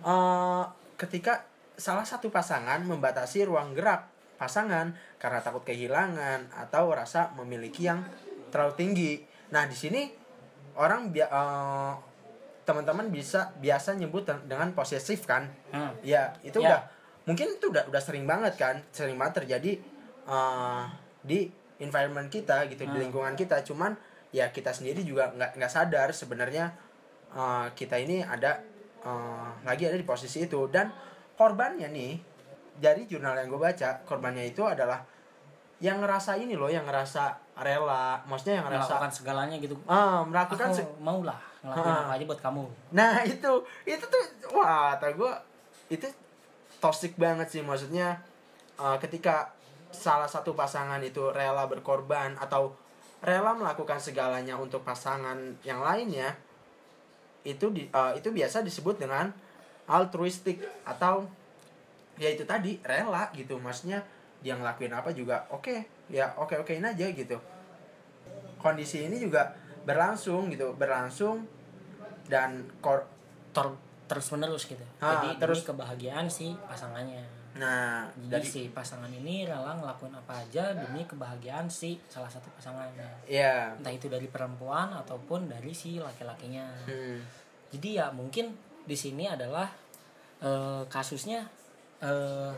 eh, ketika salah satu pasangan membatasi ruang gerak pasangan karena takut kehilangan atau rasa memiliki yang terlalu tinggi. Nah, di sini orang eh, teman-teman bisa biasa nyebut dengan posesif kan? Hmm. Ya, itu Ya. udah mungkin itu udah udah sering banget kan, sering banget terjadi uh, di environment kita gitu, di Hmm. lingkungan kita. Cuman ya kita sendiri juga nggak nggak sadar sebenarnya uh, kita ini ada uh, lagi ada di posisi itu dan korbannya nih dari jurnal yang gue baca korbannya itu adalah yang ngerasa ini loh, yang ngerasa rela, maksudnya yang ngerasa melakukan segalanya gitu ah melakukan aku se- mau lah ngelakuin Ah. apa aja buat kamu Nah itu itu tuh wah kata gue itu toxic banget sih maksudnya uh, ketika salah satu pasangan itu rela berkorban atau rela melakukan segalanya untuk pasangan yang lainnya itu di, uh, itu biasa disebut dengan altruistik atau ya itu tadi rela gitu maksudnya dia ngelakuin apa juga oke ya oke okein aja gitu. Kondisi ini juga berlangsung gitu berlangsung dan kor Ter- terus menerus gitu. Ah, jadi terus- demi kebahagiaan si pasangannya. Nah jadi dari si pasangan ini rela ngelakuin apa aja demi kebahagiaan si salah satu pasangannya. Ya entah itu dari perempuan ataupun dari si laki-lakinya. Hmm, jadi ya mungkin di sini adalah eh, kasusnya eh,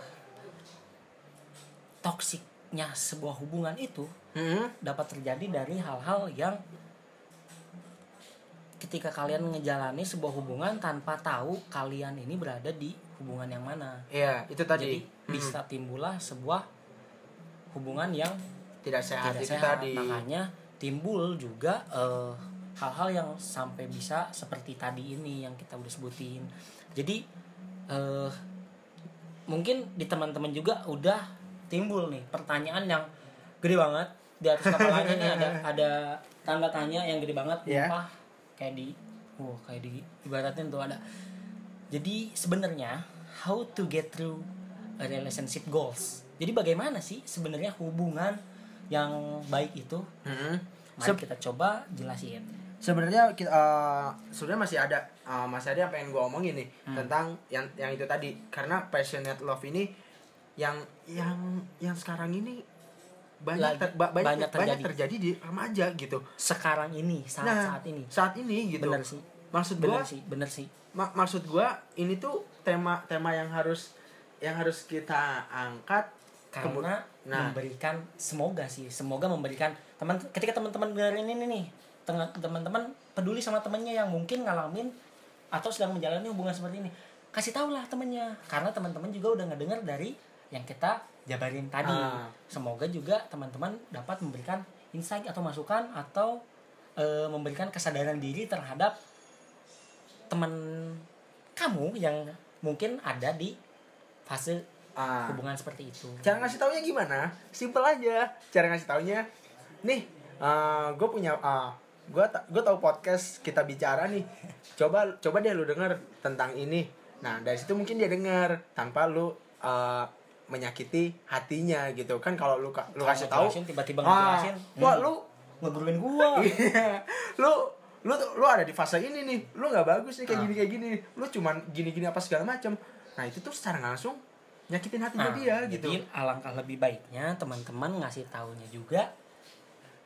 toksiknya sebuah hubungan itu hmm, dapat terjadi dari hal-hal yang ketika kalian ngejalani sebuah hubungan tanpa tahu kalian ini berada di hubungan yang mana. ya itu tadi Jadi Hmm, bisa timbullah sebuah hubungan yang tidak sehat tidak itu sehat. tadi Makanya timbul juga eh, hal-hal yang sampai bisa seperti tadi ini yang kita udah sebutin. Jadi eh, mungkin di teman-teman juga udah timbul nih pertanyaan yang gede banget di atas kepalanya nih. Ada ada tanda tanya yang gede banget. Iya. Wah, kayak di wow kayak di ibaratin tuh ada. Jadi sebenarnya how to get through a relationship goals. Jadi bagaimana sih sebenarnya hubungan yang baik itu? Hmm. mari Se- kita coba jelasin. Sebenarnya kita eh, sebenarnya masih ada eh, masih ada yang pengen gue omongin nih Hmm. tentang yang yang itu tadi. Karena passionate love ini yang yang yang sekarang ini banyak ter- ba- banyak, banyak banyak, terjadi. terjadi di remaja gitu. Sekarang ini saat nah saat ini. saat ini gitu. Bener sih. Maksud bener gua sih bener sih. Ma- maksud gua ini tuh tema tema yang harus yang harus kita angkat karena nah. memberikan semoga sih semoga memberikan teman ketika teman-teman dengerin ini nih teman-teman peduli sama temennya yang mungkin ngalamin atau sedang menjalani hubungan seperti ini kasih tahu lah temennya karena teman-teman juga udah ngedengar dari yang kita jabarin tadi. Ah. semoga juga teman-teman dapat memberikan insight atau masukan atau eh, memberikan kesadaran diri terhadap teman kamu yang mungkin ada di fase ah, hubungan seperti itu. Cara ngasih taunya gimana? Simple aja. Cara ngasih taunya nih gue punya uh, gue gue tahu podcast kita bicara nih. Coba coba deh lu denger tentang ini. Nah dari situ mungkin dia denger. Tanpa lu uh, menyakiti hatinya gitu. Kan kalau lu lu kasih tahu tiba-tiba ah, ngejelasin, wah hmm. lu ngeguruin gua. Iya. lu lu lu ada di fase ini nih. Lu nggak bagus nih kayak Ah. gini kayak gini. Lu cuman gini gini apa segala macam nah itu tuh secara langsung nyakitin hatinya Nah, dia gitu. jadi alangkah lebih baiknya teman-teman ngasih taunya juga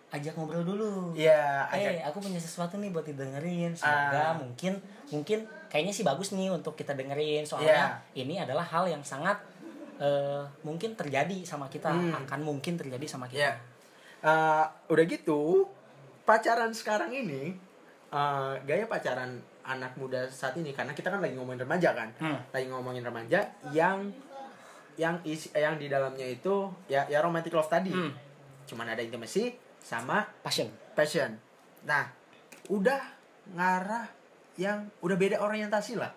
ajak ngobrol dulu. Iya, eh ajak- aku punya sesuatu nih buat didengerin. Semoga Ah. mungkin mungkin kayaknya sih bagus nih untuk kita dengerin. Soalnya ini adalah hal yang sangat eh, mungkin terjadi sama kita Hmm. akan mungkin terjadi sama kita Iya. Eh, udah gitu pacaran sekarang ini eh, gaya pacaran anak muda saat ini karena kita kan lagi ngomongin remaja kan Hmm. lagi ngomongin remaja yang yang isi yang di dalamnya itu ya ya romantic love tadi Hmm. cuman ada intimacy sama passion passion nah udah ngarah yang udah beda orientasi lah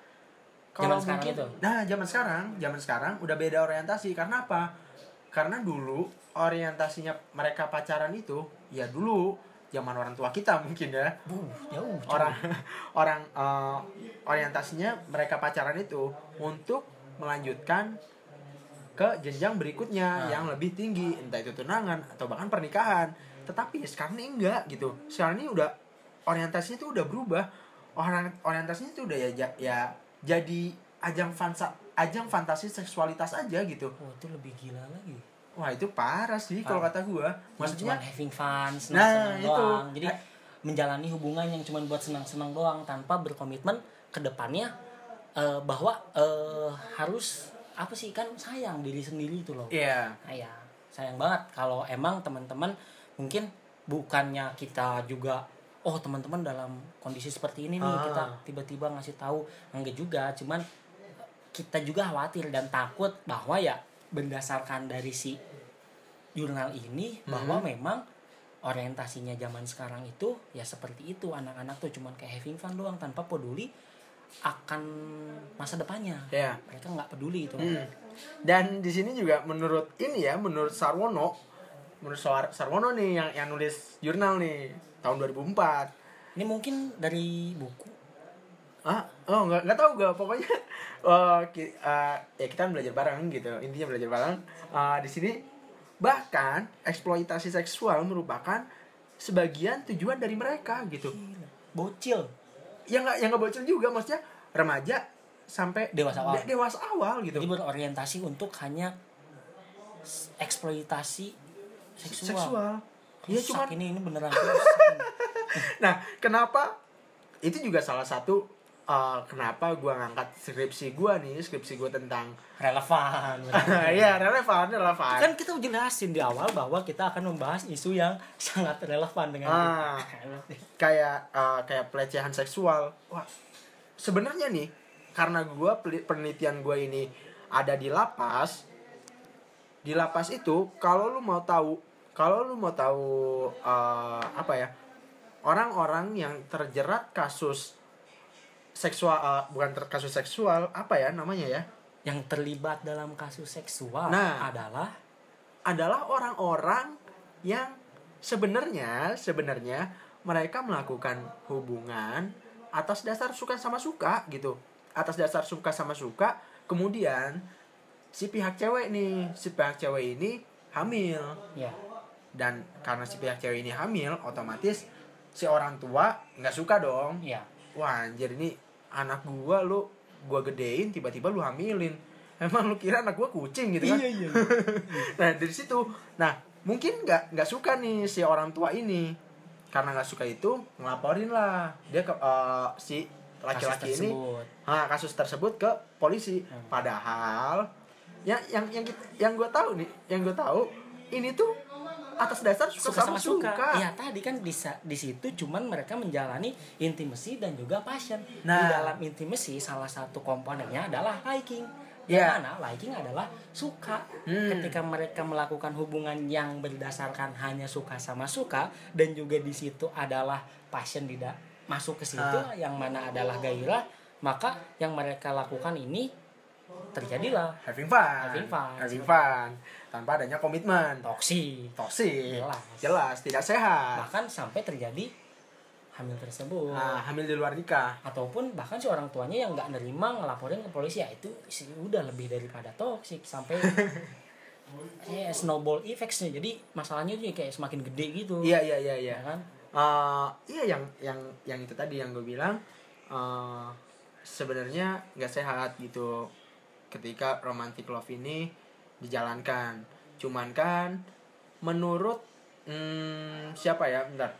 Zaman sekarang itu? nah zaman sekarang zaman sekarang udah beda orientasi. Karena apa? Karena dulu orientasinya mereka pacaran itu ya dulu zaman orang tua kita mungkin ya. Buh, jauh jauh. orang orang eh, orientasinya mereka pacaran itu untuk melanjutkan ke jenjang berikutnya Ah. yang lebih tinggi. Entah itu tunangan atau bahkan pernikahan. Tetapi ya sekarang ini enggak gitu. Sekarang ini udah orientasinya itu udah berubah. Orang orientasinya itu udah ya ya jadi ajang fansa ajang fantasi seksualitas aja gitu. Oh itu lebih gila lagi. Wah itu parah sih kalau kata gua. Maksudnya maksudnya having fun Nah, senang-senang itu. doang jadi Eh. menjalani hubungan yang cuma buat senang-senang doang tanpa berkomitmen ke depannya eh, bahwa eh, harus apa sih kan sayang diri sendiri itu loh. Iya. Nah, ya sayang banget kalau emang teman-teman mungkin bukannya kita juga oh teman-teman dalam kondisi seperti ini nih Ah. kita tiba-tiba ngasih tahu enggak juga cuman kita juga khawatir dan takut bahwa ya berdasarkan dari si jurnal ini bahwa Hmm. memang orientasinya zaman sekarang itu ya seperti itu anak-anak tuh cuman kayak having fun doang tanpa peduli akan masa depannya ya mereka nggak peduli itu Hmm. Dan di sini juga menurut ini ya, menurut Sarwono, menurut Sar- Sarwono nih yang yang nulis jurnal nih tahun 2004. ini mungkin dari buku. Ah, oh nggak nggak tahu gak pokoknya eh, ki- eh, ya kita belajar bareng gitu. Intinya belajar bareng. Eh, di sini bahkan eksploitasi seksual merupakan sebagian tujuan dari mereka gitu. Bocil. Yang nggak yang nggak bocor juga maksudnya remaja sampai Dewasa awal. de- dewasa awal gitu. Jadi berorientasi untuk hanya eksploitasi seksual, seksual ya Rusak cuman ini ini beneran. Nah, kenapa itu juga salah satu uh, kenapa gua ngangkat skripsi gua nih, skripsi gua tentang relevan Iya, relevan, relevan. kan kita jelasin di awal bahwa kita akan membahas isu yang sangat relevan dengan Ah. kita. kayak uh, kayak pelecehan seksual. Wah, sebenarnya nih karena gua penelitian gua ini ada di lapas. Di lapas itu kalau lu mau tahu, kalau lu mau tahu uh, apa ya? Orang-orang yang terjerat kasus seksual uh, bukan ter- kasus seksual, apa ya namanya ya? yang terlibat dalam kasus seksual Nah. adalah adalah orang-orang yang sebenarnya sebenarnya mereka melakukan hubungan atas dasar suka sama suka gitu atas dasar suka sama suka kemudian si pihak cewek nih si pihak cewek ini hamil ya dan karena si pihak cewek ini hamil otomatis si orang tua nggak suka dong. Ya wah anjir ini anak gua lu gua gedein tiba-tiba lu hamilin. Emang lu kira anak gua kucing gitu kan? Iya nah dari situ. Nah mungkin nggak nggak suka nih si orang tua ini. Karena nggak suka itu ngelaporin lah. Dia ke eh, si laki-laki ini nah, kasus tersebut ke polisi. Hmm. padahal yang yang yang kita- yang gue tahu nih yang gue tahu ini tuh atas dasar suka, suka sama suka, suka. Ya tadi kan di di situ cuman mereka menjalani intimacy dan juga passion. Di Nah. dalam intimacy salah satu komponennya adalah liking. Ya. Yang mana liking adalah suka. Hmm. Ketika mereka melakukan hubungan yang berdasarkan hanya suka sama suka dan juga di situ adalah passion tidak masuk ke situ Ah. yang mana adalah gairah, maka yang mereka lakukan ini terjadilah having fun Having fun. having fun tanpa adanya komitmen. Toksik. toksik. Jelas. jelas tidak sehat. Bahkan sampai terjadi hamil tersebut. nah, hamil di luar nikah. Ataupun bahkan si orang tuanya yang nggak nerima ngelaporin ke polisi ya itu sih udah lebih daripada toksik sampai ya snowball effectsnya. Jadi masalahnya tuh kayak semakin gede gitu. Iya iya iya iya. Ya kan? Eh, iya yang yang yang itu tadi yang gue bilang eh, sebenarnya nggak sehat gitu. Ketika romantic love ini dijalankan. Cuman kan menurut hmm, siapa ya? Bentar.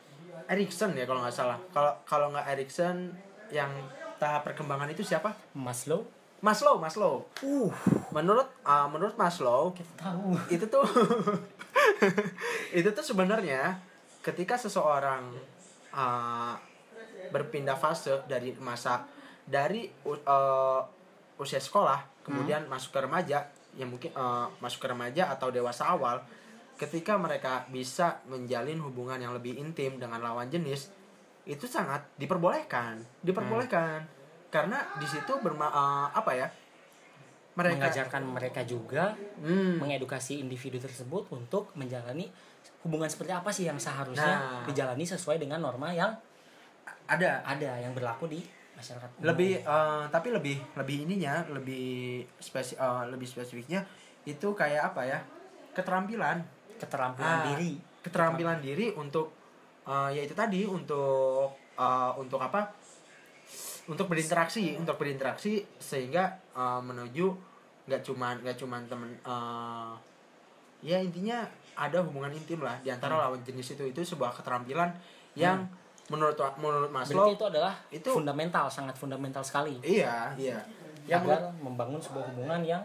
Erikson ya kalau nggak salah. Kalau kalau nggak Erikson yang tahap perkembangan itu siapa? Maslow. Maslow Maslow. Uh. Menurut uh, menurut Maslow kita tahu. itu tuh itu tuh sebenarnya ketika seseorang uh, berpindah fase dari masa dari uh, usia sekolah kemudian masuk ke remaja yang mungkin uh, masuk ke remaja atau dewasa awal ketika mereka bisa menjalin hubungan yang lebih intim dengan lawan jenis itu sangat diperbolehkan diperbolehkan karena di situ berma uh, apa ya mereka mengajarkan mereka juga Hmm. mengedukasi individu tersebut untuk menjalani hubungan seperti apa sih yang seharusnya Nah. dijalani sesuai dengan norma yang ada ada yang berlaku di masyarakat umum. lebih eh, tapi lebih lebih ininya lebih spesi eh, lebih spesifiknya itu kayak apa ya? Keterampilan. Keterampilan Ah, diri. keterampilan diri untuk eh, ya itu tadi untuk eh, untuk apa? Untuk berinteraksi untuk berinteraksi sehingga eh, menuju nggak cuman nggak cuman temen eh, ya intinya ada hubungan intim lah di antara lawan jenis itu. Itu sebuah keterampilan yang menurut menurut Maslow berarti itu adalah itu- fundamental sangat fundamental sekali iya iya yang agar membangun sebuah hubungan yang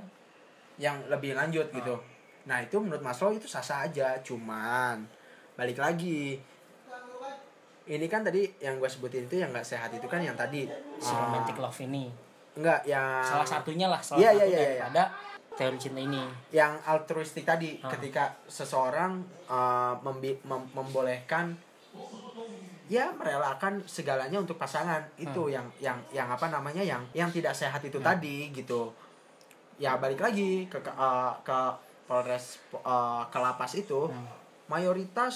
yang lebih lanjut gitu. Nah itu menurut Maslow itu sah-sah aja, cuman balik lagi. Ini kan tadi yang gue sebutin itu yang nggak sehat itu kan yang tadi si ah, romantic love ini nggak yang salah satunya lah salah Iya, iya, satu iya, iya. daripada teori cinta ini yang altruistik tadi Ah. ketika seseorang uh, membi- mem- membolehkan ya merelakan segalanya untuk pasangan. Itu yang yang yang apa namanya yang yang tidak sehat itu tadi gitu. Ya balik lagi ke ke, uh, ke Polres uh, ke lapas itu Hmm. mayoritas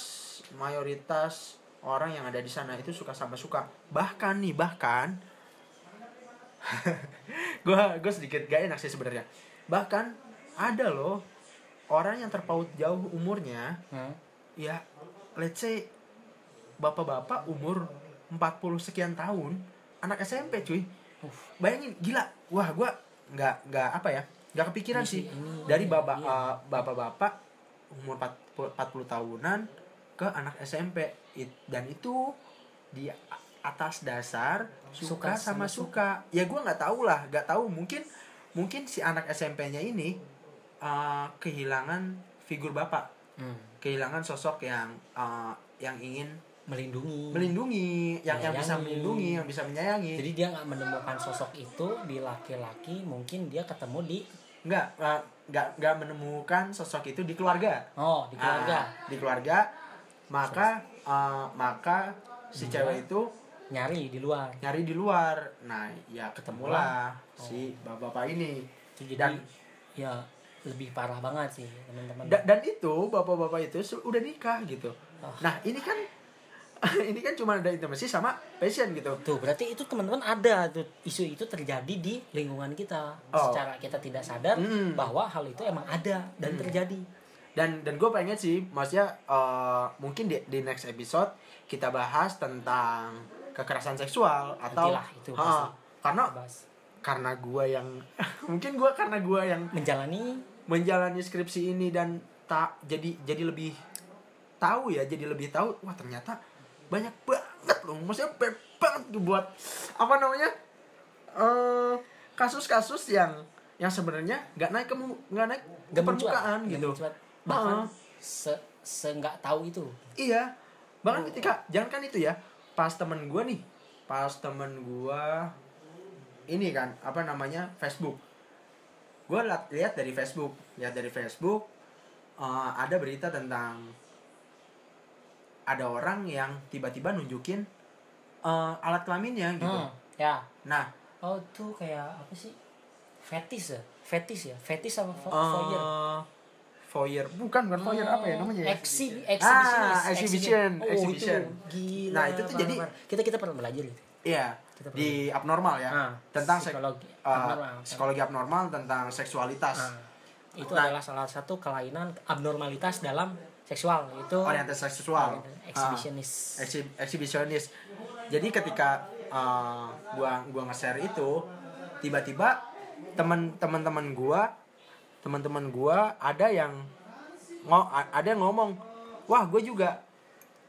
mayoritas orang yang ada di sana itu suka sama suka. Bahkan nih bahkan gue gue sedikit gak enak sih sebenarnya. Bahkan ada loh orang yang terpaut jauh umurnya Hmm. ya let's say bapak-bapak umur 40 sekian tahun anak SMP cuy. Bayangin gila. Wah gue nggak nggak apa ya nggak kepikiran Ini sih. ini- dari bapak iya. eh, bapak-bapak umur 40, 40 tahunan ke anak SMP It- dan itu di atas dasar suka, Suka sama sama suka. ya gue nggak tahu lah nggak tahu. Mungkin mungkin si anak SMP-nya ini eh, kehilangan figur bapak. Hmm. kehilangan sosok yang eh, yang ingin melindungi. Melindungi yang yang bisa Menyayangi. melindungi yang bisa menyayangi. Jadi dia nggak menemukan sosok itu di laki-laki mungkin dia ketemu di nggak nggak nggak menemukan sosok itu di keluarga. Oh di keluarga. Ah, di keluarga. Maka eh, maka si Dia- cewek itu nyari di luar. nyari di luar. Nah ya ketemulah si bapak-bapak ini. Jadi dan ya lebih parah banget sih teman-teman. Da- dan itu bapak-bapak itu su- udah nikah gitu. Oh. nah ini kan ini kan cuma ada intimasi sama passion gitu Tuh, berarti itu teman-teman ada tuh isu itu terjadi di lingkungan kita. Oh. Secara kita tidak sadar Hmm. bahwa hal itu emang ada dan Hmm. terjadi. dan dan gue pengen sih maksudnya eh, mungkin di di next episode kita bahas tentang kekerasan seksual atau Nantilah, itu pasti. karena Bahas. karena gue yang mungkin gue karena gue yang Menjalani menjalani skripsi ini dan tak jadi jadi lebih tahu ya jadi lebih tahu wah ternyata banyak banget loh. Maksudnya banyak banget buat apa namanya eh kasus-kasus yang yang sebenarnya nggak naik ke nggak naik ke Gak permukaan gitu. mencuat. bahkan Heeh. se se nggak tahu itu. Iya. Bahkan ketika jangan kan itu ya pas temen gue nih pas temen gue ini kan apa namanya Facebook. Gue lihat dari Facebook lihat dari Facebook eh, ada berita tentang ada orang yang tiba-tiba nunjukin eh, alat kelaminnya gitu. Hmm, ya. Nah. Oh tuh kayak apa sih? Fetis ya? Fetis ya? Fetis apa fo- eh, foyer? foyer. Bukan bukan foyer apa ya namanya ya? Exhi- Ah, exhibition, Oh, exhibition. itu gila. Nah, itu tuh jadi- kita kita pernah belajar itu. iya Kita di abnormal ya. Ah, tentang psikologi eh, abnormal. psikologi abnormal tentang seksualitas. Ah, itu Nah. adalah salah satu kelainan abnormalitas dalam seksual itu orientasi seksual. Exhibitionist. Ah, exhi- exhibitionist. Jadi ketika uh, gua gua nge-share itu tiba-tiba teman teman-teman gua teman-teman gua ada yang ngo ada yang ngomong wah gue juga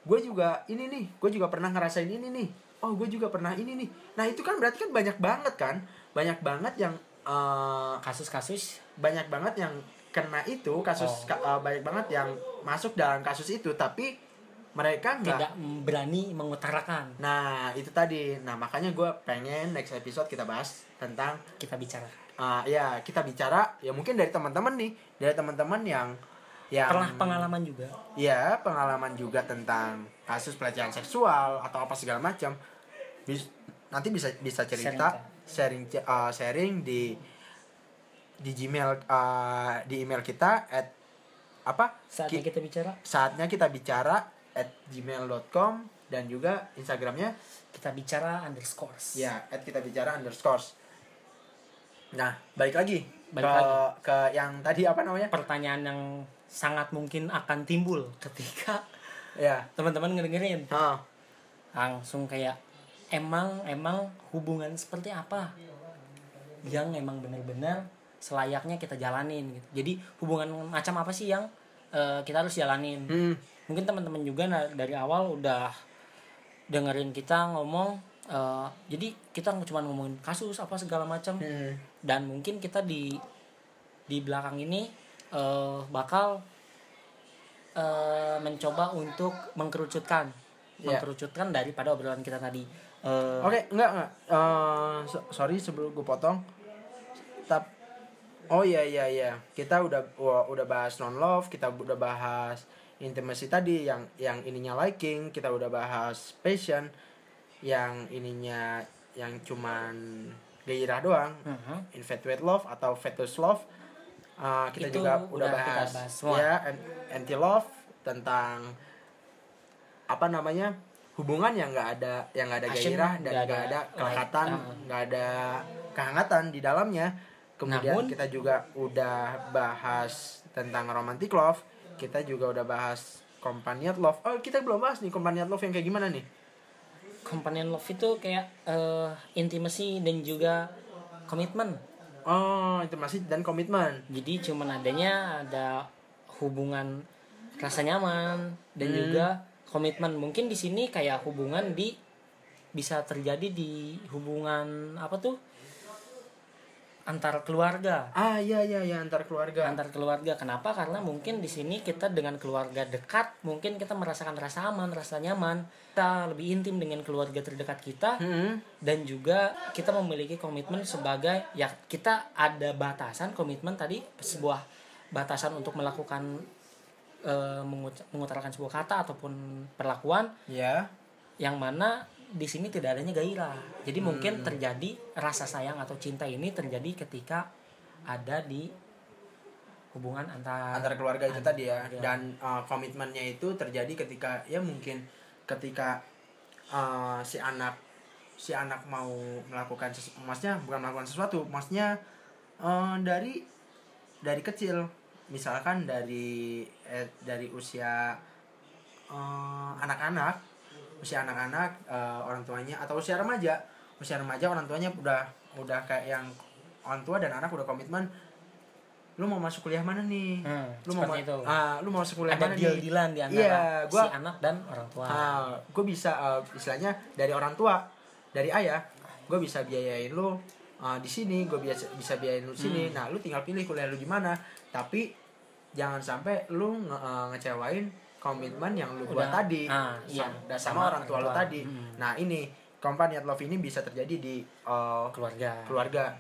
gue juga ini nih gue juga pernah ngerasain ini nih. Oh gue juga pernah ini nih. Nah itu kan berarti kan banyak banget kan? Banyak banget yang uh, Kasus-kasus banyak banget yang kena itu kasus Oh. ka- uh, banyak banget yang masuk dalam kasus itu tapi mereka nggak tidak berani mengutarakan. nah itu tadi nah makanya gue pengen next episode kita bahas tentang Kita bicara. uh, ya kita bicara ya mungkin dari teman-teman nih dari teman-teman yang yang Pernah pengalaman juga. ya pengalaman juga tentang kasus pelecehan seksual atau apa segala macam Bis- nanti bisa bisa cerita sharing uh, sharing di di Gmail uh, di email kita at apa? Saatnya Ki- kita bicara, saatnya kita bicara at gmail.com dan juga instagramnya kita bicara underscores. ya at kita bicara underscores. Nah balik lagi Balik ke lagi. ke yang tadi apa namanya? Pertanyaan yang sangat mungkin akan timbul ketika ya. teman-teman ngedengerin. Ah langsung kayak emang emang hubungan seperti apa? Yang emang benar-benar selayaknya kita jalanin gitu jadi hubungan macam apa sih yang eh, kita harus jalanin hmm, mungkin teman-teman juga dari awal udah dengerin kita ngomong eh, jadi kita cuma ngomongin kasus apa segala macam hmm. dan mungkin kita di di belakang ini eh, bakal eh, mencoba untuk mengkerucutkan Iya. mengkerucutkan daripada obrolan kita tadi Eh, Oke, enggak enggak. Eh, so- sorry sebelum gue potong. Tap. Oh iya iya iya. Kita udah udah bahas non love, kita udah bahas intimacy tadi yang yang ininya liking, kita udah bahas passion yang ininya yang cuman gairah doang, mhm. infatuate love atau fetus love. Eh, kita Itu juga udah bahas, bahas semua. ya anti love tentang apa namanya hubungan yang nggak ada yang nggak ada gairah dan nggak ada ada kelekatan uh. nggak ada kehangatan di dalamnya kemudian Namun- kita juga udah bahas tentang romantic love kita juga udah bahas companion love. Oh kita belum bahas nih companion love yang kayak gimana nih? Companion love itu kayak eh, intimacy dan juga komitmen oh itu masih dan komitmen jadi cuman adanya ada hubungan rasa nyaman dan Hmm. juga komitmen mungkin di sini kayak hubungan di bisa terjadi di hubungan apa tuh antar keluarga. Ah iya iya iya antar keluarga. Antar keluarga. Kenapa? Karena mungkin di sini kita dengan keluarga dekat mungkin kita merasakan rasa aman rasa nyaman. Kita lebih intim dengan keluarga terdekat kita. Hmm. dan juga kita memiliki komitmen sebagai ya kita ada batasan komitmen tadi sebuah batasan untuk melakukan mengut- mengutarakan sebuah kata ataupun perlakuan. Ya yang mana di sini tidak adanya gairah. Jadi mungkin terjadi rasa sayang atau cinta ini terjadi ketika ada di hubungan antar antar keluarga itu tadi ya. keluarga. dan uh, komitmennya itu terjadi ketika ya mungkin ketika uh, si anak si anak mau melakukan sesu- maksudnya bukan melakukan sesuatu maksudnya uh, dari dari kecil. Misalkan dari eh, dari usia uh, anak-anak usia anak-anak uh, orang tuanya atau usia remaja. Usia remaja orang tuanya udah udah kayak yang orang tua dan anak udah komitmen lu mau masuk kuliah mana nih? Hmm, lu mau ma- itu. ah lu mau masuk kuliah ada mana deal dealan di antara Iya, gua- si anak dan orang tua. Gue bisa uh, istilahnya dari orang tua dari ayah gue bisa biayain lu uh, di sini gue bisa bisa biayain lu di sini. Hmm. nah lu tinggal pilih kuliah lu di mana. Tapi jangan sampai lu nge- uh, ngecewain komitmen yang lu buat Udah, tadi ah, iya, sam- dan sama sama, orang tua lu tadi Hmm. nah ini companion love ini bisa terjadi di uh, keluarga keluarga.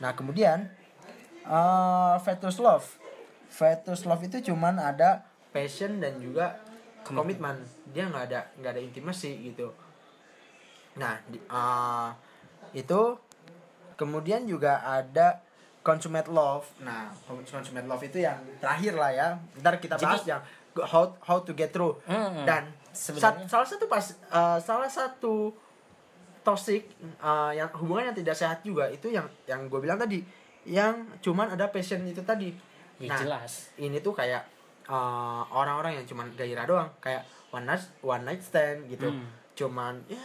Nah kemudian uh, fetus love, fetus love itu cuman ada passion dan juga komitmen. Dia nggak ada nggak ada intimasi gitu. Nah di- uh, itu kemudian juga ada consummate love. Nah consummate love itu yang terakhir lah ya. Ntar kita Jadi- bahas yang how how to get through. Hmm, Dan sebenarnya- sat- salah satu pas uh, salah satu toxic uh, yang hubungan yang tidak sehat juga itu yang yang gue bilang tadi. Yang cuman ada passion itu tadi. Ya, nah jelas. ini tuh kayak uh, orang-orang yang cuman gairah doang. Kayak one night one night stand gitu. Hmm. cuman ya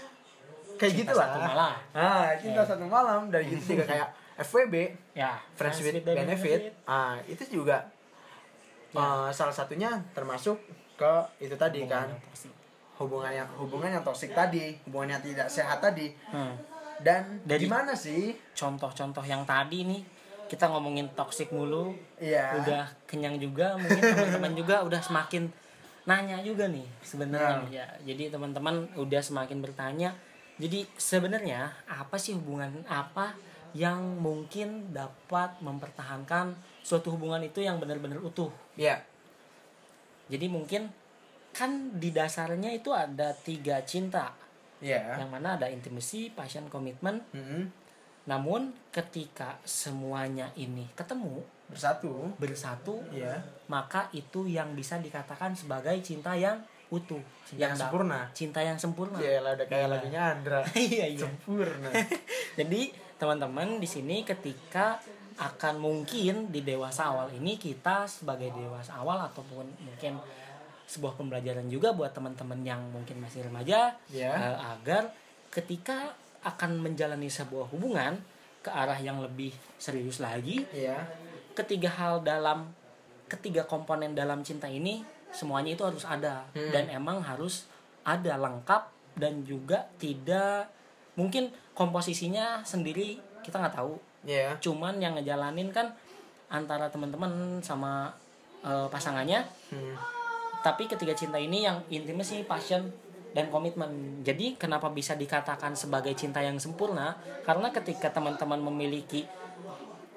kayak Cinta gitu satu lah malam. ah cinta Ya. satu malam. Dari gitu juga kayak FWB ya friends with benefit. Ah itu juga uh, salah satunya termasuk ke itu tadi kan. Hubungan yang toksik. hubungan yang hubungan yang toksik tadi hubungan yang tidak sehat tadi. Hmm. dan Dari- gimana sih? contoh-contoh yang tadi nih kita ngomongin toksik mulu. Iya. udah kenyang juga mungkin teman-teman juga udah semakin nanya juga nih sebenarnya. Nih, ya jadi teman-teman udah semakin bertanya. Jadi sebenarnya apa sih hubungan apa yang mungkin dapat mempertahankan suatu hubungan itu yang benar-benar utuh ya jadi mungkin kan di dasarnya itu ada tiga cinta. Ya yang mana ada intimacy, passion, komitmen Mm-mm. namun ketika semuanya ini ketemu bersatu. bersatu ya maka itu yang bisa dikatakan sebagai cinta yang utuh. Yang da- sempurna. Cinta yang sempurna. Ya lah udah kayak Iya. lagunya Andra. Iya iya. Sempurna. Jadi teman-teman di sini ketika akan mungkin di dewasa awal ini kita sebagai dewasa awal ataupun mungkin sebuah pembelajaran juga buat teman-teman yang mungkin masih remaja ya. eh, agar ketika akan menjalani sebuah hubungan ke arah yang lebih serius lagi ya. ketiga hal dalam ketiga komponen dalam cinta ini semuanya itu harus ada. Hmm. dan emang harus ada lengkap dan juga tidak mungkin komposisinya sendiri kita nggak tahu ya cuman yang ngejalanin kan antara teman-teman sama eh, pasangannya Hmm. tapi ketiga cinta ini yang intimacy, passion dan komitmen. Jadi kenapa bisa dikatakan sebagai cinta yang sempurna? Karena ketika teman-teman memiliki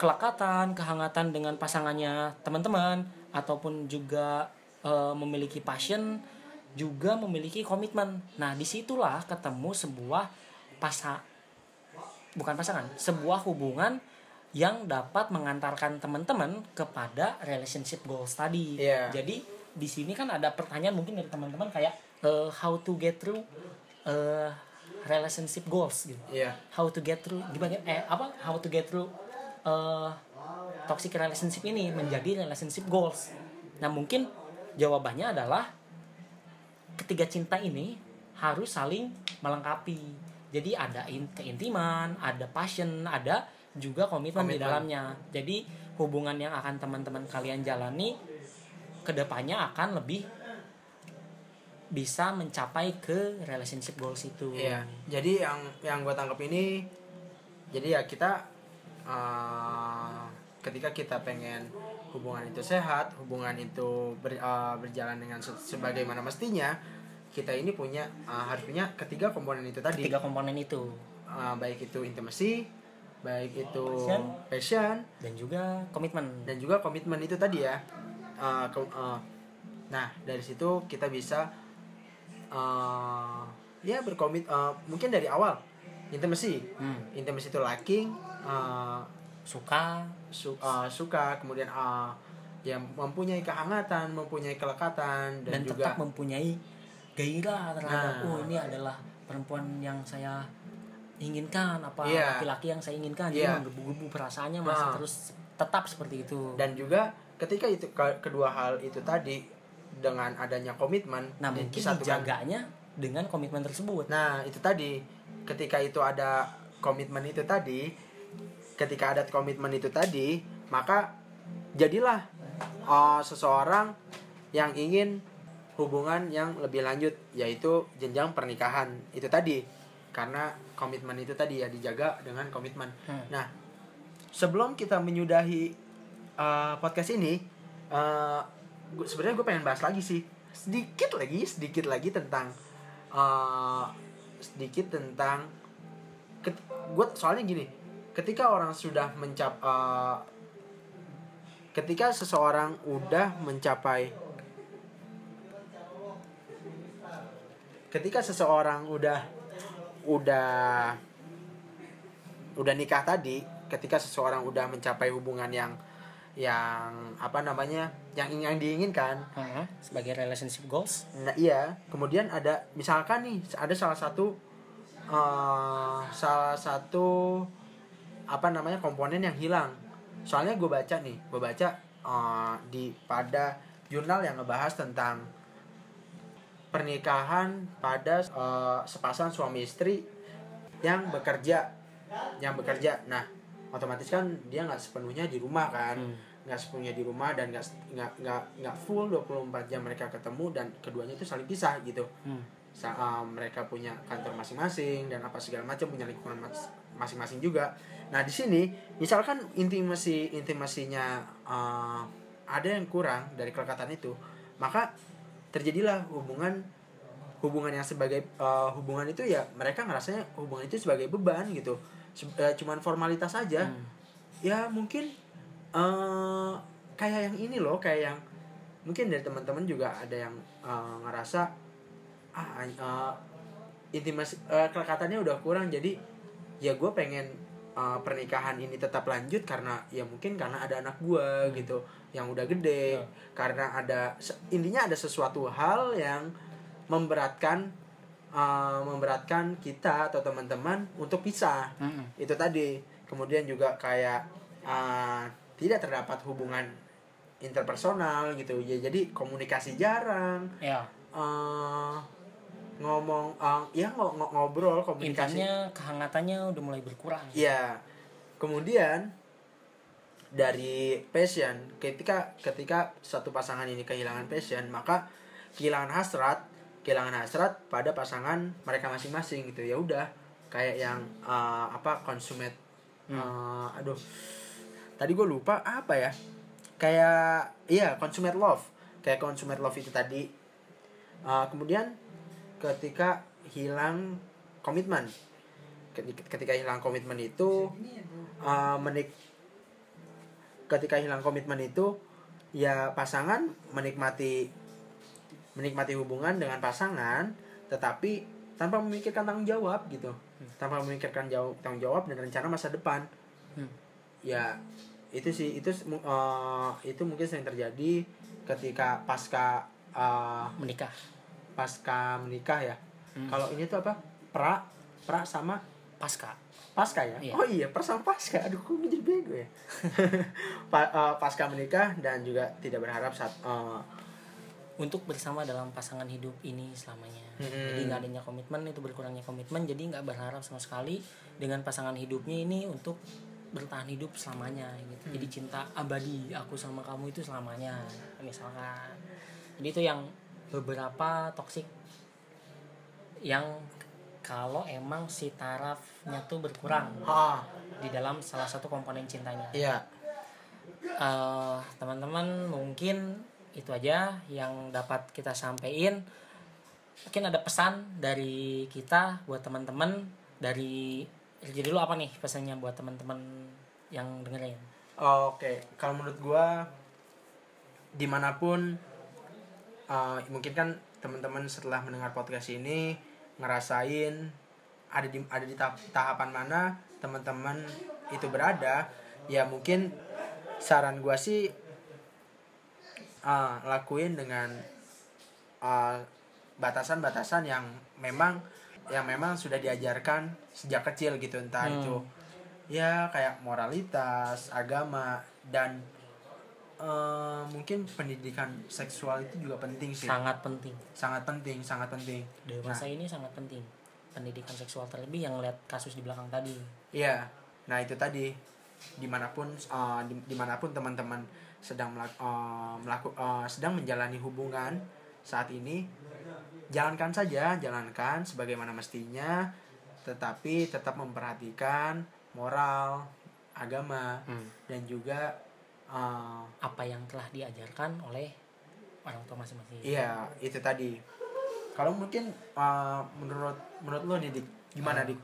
kelekatan, kehangatan dengan pasangannya teman-teman ataupun juga eh, memiliki passion, juga memiliki komitmen. Nah, di situlah ketemu sebuah pasa bukan pasangan, sebuah hubungan yang dapat mengantarkan teman-teman kepada relationship goals tadi. Iya. Jadi di sini kan ada pertanyaan mungkin dari teman-teman kayak eh, how to get through eh, relationship goals gitu. ya How to get through gimana eh apa how to get through eh, toxic relationship ini menjadi relationship goals. Nah, mungkin jawabannya adalah ketiga cinta ini harus saling melengkapi. Jadi ada in- keintiman, ada passion, ada juga komitmen, di dalamnya. Jadi hubungan yang akan teman-teman kalian jalani ke depannya akan lebih bisa mencapai ke relationship goals itu. Iya, jadi yang yang gue tangkap ini, jadi ya kita uh, ketika kita pengen hubungan itu sehat, hubungan itu ber- uh, berjalan dengan se- sebagaimana mestinya, kita ini punya uh, harus punya ketiga komponen itu tadi, Tiga komponen itu Uh, baik itu intimasi, baik itu Passion. passion, dan juga komitmen. dan juga komitmen itu tadi ya. Uh, ke- uh, nah dari situ kita bisa uh, ya berkomit uh, mungkin dari awal intimasi Hmm. intimasi itu liking uh, Suka, su- uh, suka kemudian uh, yang mempunyai kehangatan mempunyai kelekatan dan, dan, juga tetap mempunyai gairah terhadap Nah. oh ini adalah perempuan yang saya inginkan apa Iya. laki-laki yang saya inginkan Iya. jadi menggebu-gebu perasaannya masih Nah. terus tetap seperti itu dan juga ketika itu ke- kedua hal itu tadi dengan adanya komitmen nah mungkin disatukan. dijaganya dengan komitmen tersebut Nah, itu tadi ketika itu ada komitmen itu tadi, ketika ada komitmen itu tadi, maka jadilah uh, seseorang yang ingin hubungan yang lebih lanjut yaitu jenjang pernikahan itu tadi karena komitmen itu tadi ya dijaga dengan komitmen Hmm. nah sebelum kita menyudahi uh, podcast ini uh, sebenarnya gue pengen bahas lagi sih sedikit lagi sedikit lagi tentang uh, sedikit tentang gue soalnya gini ketika orang sudah mencap uh, ketika seseorang udah mencapai ketika seseorang udah udah udah nikah tadi ketika seseorang udah mencapai hubungan yang yang apa namanya yang yang diinginkan Hmm, sebagai relationship goals Nah iya, kemudian ada misalkan nih ada salah satu eh, salah satu apa namanya komponen yang hilang. Soalnya gue baca nih, gue baca eh, di pada jurnal yang ngebahas tentang pernikahan pada eh, sepasang suami istri yang bekerja, yang bekerja. Nah otomatis kan dia nggak sepenuhnya di rumah kan Hmm. nggak sepenuhnya di rumah dan nggak nggak nggak nggak full 24 jam mereka ketemu dan keduanya itu saling pisah gitu Hmm. Sa- uh, mereka punya kantor masing-masing dan apa segala macam punya lingkungan mas- masing-masing juga nah di sini misalkan intimasi intimasinya uh, ada yang kurang dari kelekatan itu maka terjadilah hubungan hubungan yang sebagai uh, hubungan itu ya mereka ngerasanya hubungan itu sebagai beban gitu Se- uh, cuman formalitas aja Hmm. ya mungkin eh kayak yang ini loh kayak yang mungkin dari teman-teman juga ada yang eh, ngerasa ah uh, intimasi eh, kelekatannya udah kurang jadi ya gue pengen eh, pernikahan ini tetap lanjut karena ya mungkin karena ada anak gue gitu yang udah gede. Ya. karena ada intinya ada sesuatu hal yang memberatkan eh, memberatkan kita atau teman-teman untuk pisah. Hmm. itu tadi. Kemudian juga kayak uh, tidak terdapat hubungan interpersonal gitu. Ya jadi komunikasi jarang. Ya. Uh, ngomong uh, ya ngo- ngobrol komunikasi. Intinya kehangatannya udah mulai berkurang. Ya kemudian dari passion ketika ketika satu pasangan ini kehilangan passion maka kehilangan hasrat kehilangan hasrat pada pasangan mereka masing-masing gitu. Ya udah kayak yang uh, apa consummate. Uh, aduh. Tadi gue lupa apa ya. Kayak iya consummate love. Kayak consummate love itu tadi. Uh, kemudian ketika hilang komitmen. Ketika- hilang komitmen itu uh, menik ketika hilang komitmen itu ya pasangan menikmati menikmati hubungan dengan pasangan tetapi tanpa memikirkan tanggung jawab gitu. Tanpa memikirkan jauh tanggung jawab dan rencana masa depan. Hmm. ya itu sih itu uh, itu mungkin sering terjadi ketika pasca uh, menikah pasca menikah ya? Hmm. kalau ini tuh apa? Pra pra sama pasca. Pasca ya? Iya. oh iya pra sama pasca. Aduh kok jadi bego ya? Pa- uh, pasca menikah dan juga tidak berharap saat uh, untuk bersama dalam pasangan hidup ini selamanya. Mm-mm. jadi nggak adanya komitmen itu berkurangnya komitmen jadi nggak berharap sama sekali dengan pasangan hidupnya ini untuk bertahan hidup selamanya gitu. Jadi cinta abadi aku sama kamu itu selamanya misalkan. Jadi itu yang beberapa toksik yang kalau emang si tarafnya tuh berkurang ah di dalam salah satu komponen cintanya. Iya. Eh, teman-teman mungkin itu aja yang dapat kita sampaikan mungkin ada pesan dari kita buat teman-teman dari jadi dulu apa nih pesannya buat teman-teman yang dengerin? Oke, kalau menurut gua di mana pun uh, mungkin kan teman-teman setelah mendengar podcast ini ngerasain ada di ada di tahap, tahapan mana teman-teman itu berada, ya mungkin saran gua sih uh, lakuin dengan uh, batasan-batasan yang memang yang memang sudah diajarkan sejak kecil gitu entah Hmm. itu ya kayak moralitas agama dan eh, mungkin pendidikan seksual itu juga penting sih. Sangat penting. Sangat penting sangat penting. Dewasa ini sangat penting. Pendidikan seksual terlebih yang lihat kasus di belakang tadi. Iya, nah itu tadi. Di mana pun uh, di- di mana pun teman-teman sedang melak, uh, melaku- uh, sedang menjalani hubungan saat ini jalankan saja jalankan sebagaimana mestinya tetapi tetap memperhatikan moral agama Hmm. dan juga uh, apa yang telah diajarkan oleh orang tua masing-masing iya itu tadi kalau mungkin uh, menurut menurut lo nih dik gimana Ah. dik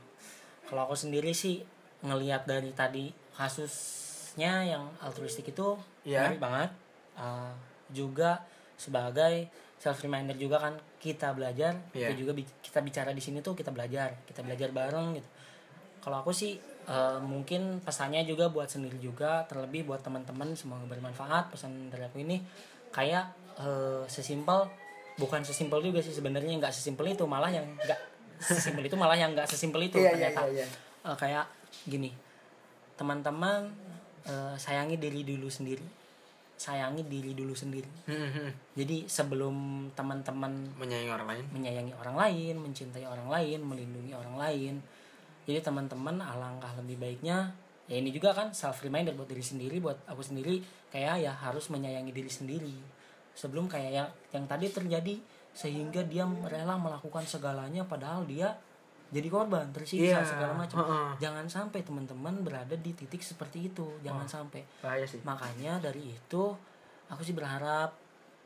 kalau aku sendiri sih ngelihat dari tadi kasusnya yang altruistik itu Iya. menarik banget Uh, juga sebagai self reminder juga kan kita belajar Iya. kita juga bi- kita bicara di sini tuh kita belajar kita belajar bareng gitu kalau aku sih uh, mungkin pesannya juga buat sendiri juga terlebih buat teman-teman semoga bermanfaat pesan dari aku ini. Kayak uh, sesimpel bukan sesimpel juga sih sebenarnya nggak sesimpel itu malah yang nggak sesimpel itu malah yang nggak sesimpel itu Iya, iya, ternyata. iya, iya. Eh, kayak gini teman-teman eh, sayangi diri dulu sendiri. Sayangi diri dulu sendiri. Jadi sebelum teman-teman menyayangi orang lain. menyayangi orang lain mencintai orang lain melindungi orang lain jadi teman-teman alangkah lebih baiknya ya ini juga kan self reminder buat diri sendiri buat aku sendiri kayak ya harus menyayangi diri sendiri. Sebelum kayak yang yang tadi terjadi sehingga dia rela melakukan segalanya padahal dia jadi korban Iya, tersiksa segala macam. Heeh. jangan sampai teman-teman berada di titik seperti itu jangan sampai. bahaya sih. Makanya dari itu aku sih berharap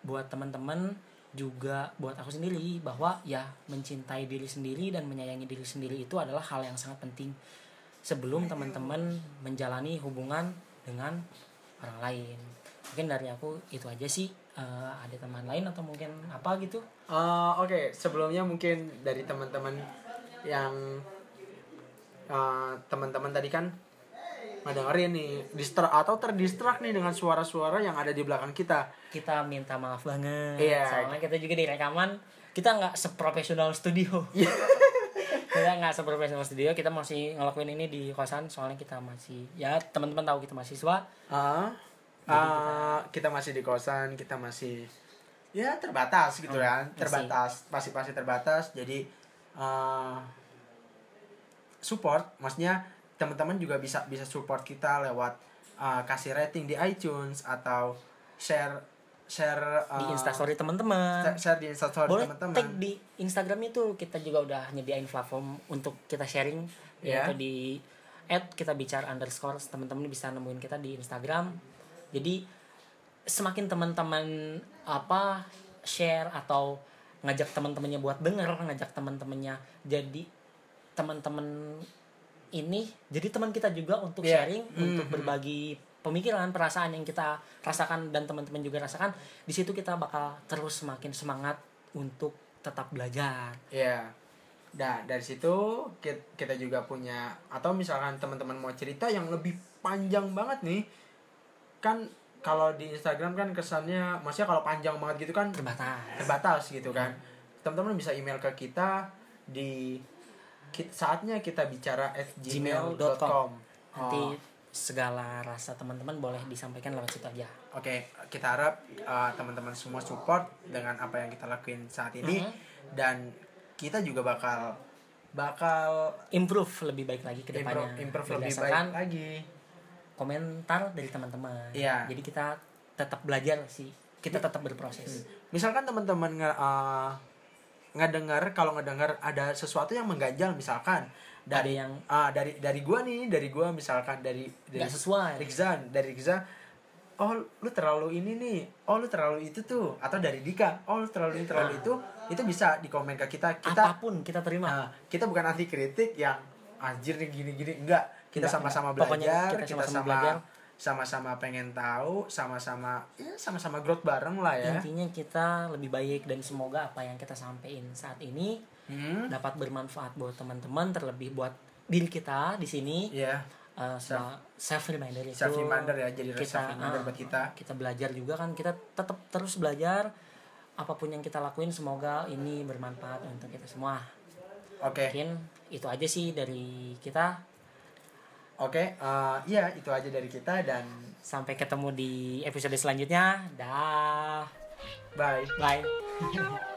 buat teman-teman juga buat aku sendiri bahwa ya mencintai diri sendiri dan menyayangi diri sendiri itu adalah hal yang sangat penting sebelum teman-teman menjalani hubungan dengan orang lain. Mungkin dari aku itu aja sih Eh, ada teman lain atau mungkin apa gitu? Eh, Oke, sebelumnya mungkin dari teman-teman yang eh, teman-teman tadi kan ngedengerin nih distra atau terdistrak nih dengan suara-suara yang ada di belakang kita. kita minta maaf banget Iya. soalnya kita juga di rekaman kita nggak seprofesional studio Iya. kita nggak seprofesional studio kita masih ngelakuin ini di kosan soalnya kita masih ya teman-teman tahu kita mahasiswa Ah, ah, kita masih di kosan, kita masih ya terbatas gitu Hmm, kan, terbatas, pasti pasti terbatas. Jadi eh, support, maksudnya teman-teman juga bisa bisa support kita lewat eh, kasih rating di iTunes atau share share di eh, instastory teman-teman share- di instastory boleh teman-teman. tag di Instagram itu kita juga udah nyediain platform untuk kita sharing Iya. yaitu di at kita bicara underscore teman-teman bisa nemuin kita di Instagram jadi semakin teman-teman apa share atau ngajak teman-temannya buat denger ngajak teman-temannya jadi teman-teman ini jadi teman kita juga untuk Iya. sharing Mhm. untuk berbagi pemikiran perasaan yang kita rasakan dan teman-teman juga rasakan di situ kita bakal terus semakin semangat untuk tetap belajar Iya. Nah, dari situ ki- kita juga punya atau misalkan teman-teman mau cerita yang lebih panjang banget nih. Kan kalau di Instagram kan kesannya maksudnya kalau panjang banget gitu kan terbatas terbatas gitu kan. Teman-teman bisa email ke kita di ki- saatnya kita bicara at Gmail.com. nanti Oh, segala rasa teman-teman boleh disampaikan lewat situ aja. Oke, kita harap uh, teman-teman semua support dengan apa yang kita lakuin saat ini. Mhm. dan kita juga bakal bakal improve lebih baik lagi ke improve, depannya. improve lebih baik lagi. komentar dari teman-teman. Iya. jadi kita tetap belajar sih. Kita tetap berproses. Misalkan teman-teman uh, ngedengar kalau ngedengar ada sesuatu yang mengganjal misalkan ada dari yang ah dari dari gua nih, dari gua misalkan dari dari nggak sesuai Rizan, dari Rizan oh lu terlalu ini nih oh lu terlalu itu tuh atau dari Dika oh lu terlalu ini terlalu Nah. itu itu bisa di komen ke kita kita apa pun kita terima Nah, kita bukan anti kritik yang anjir nih gini-gini enggak. Kita sama-sama. Pokoknya belajar, kita sama-sama sama belajar. Sama-sama pengen tahu, sama-sama ya sama-sama growth bareng lah ya. intinya kita lebih baik dan semoga apa yang kita sampaikan saat ini Hmm. dapat bermanfaat buat teman-teman terlebih buat diri kita di sini Iya, uh, self reminder itu self reminder ya jadi kita, self reminder ah, buat kita. kita belajar juga kan kita tetap terus belajar apa pun yang kita lakuin semoga ini bermanfaat untuk kita semua Oke. mungkin itu aja sih dari kita Oke, eh, iya itu aja dari kita dan sampai ketemu di episode selanjutnya. Dah. Bye. bye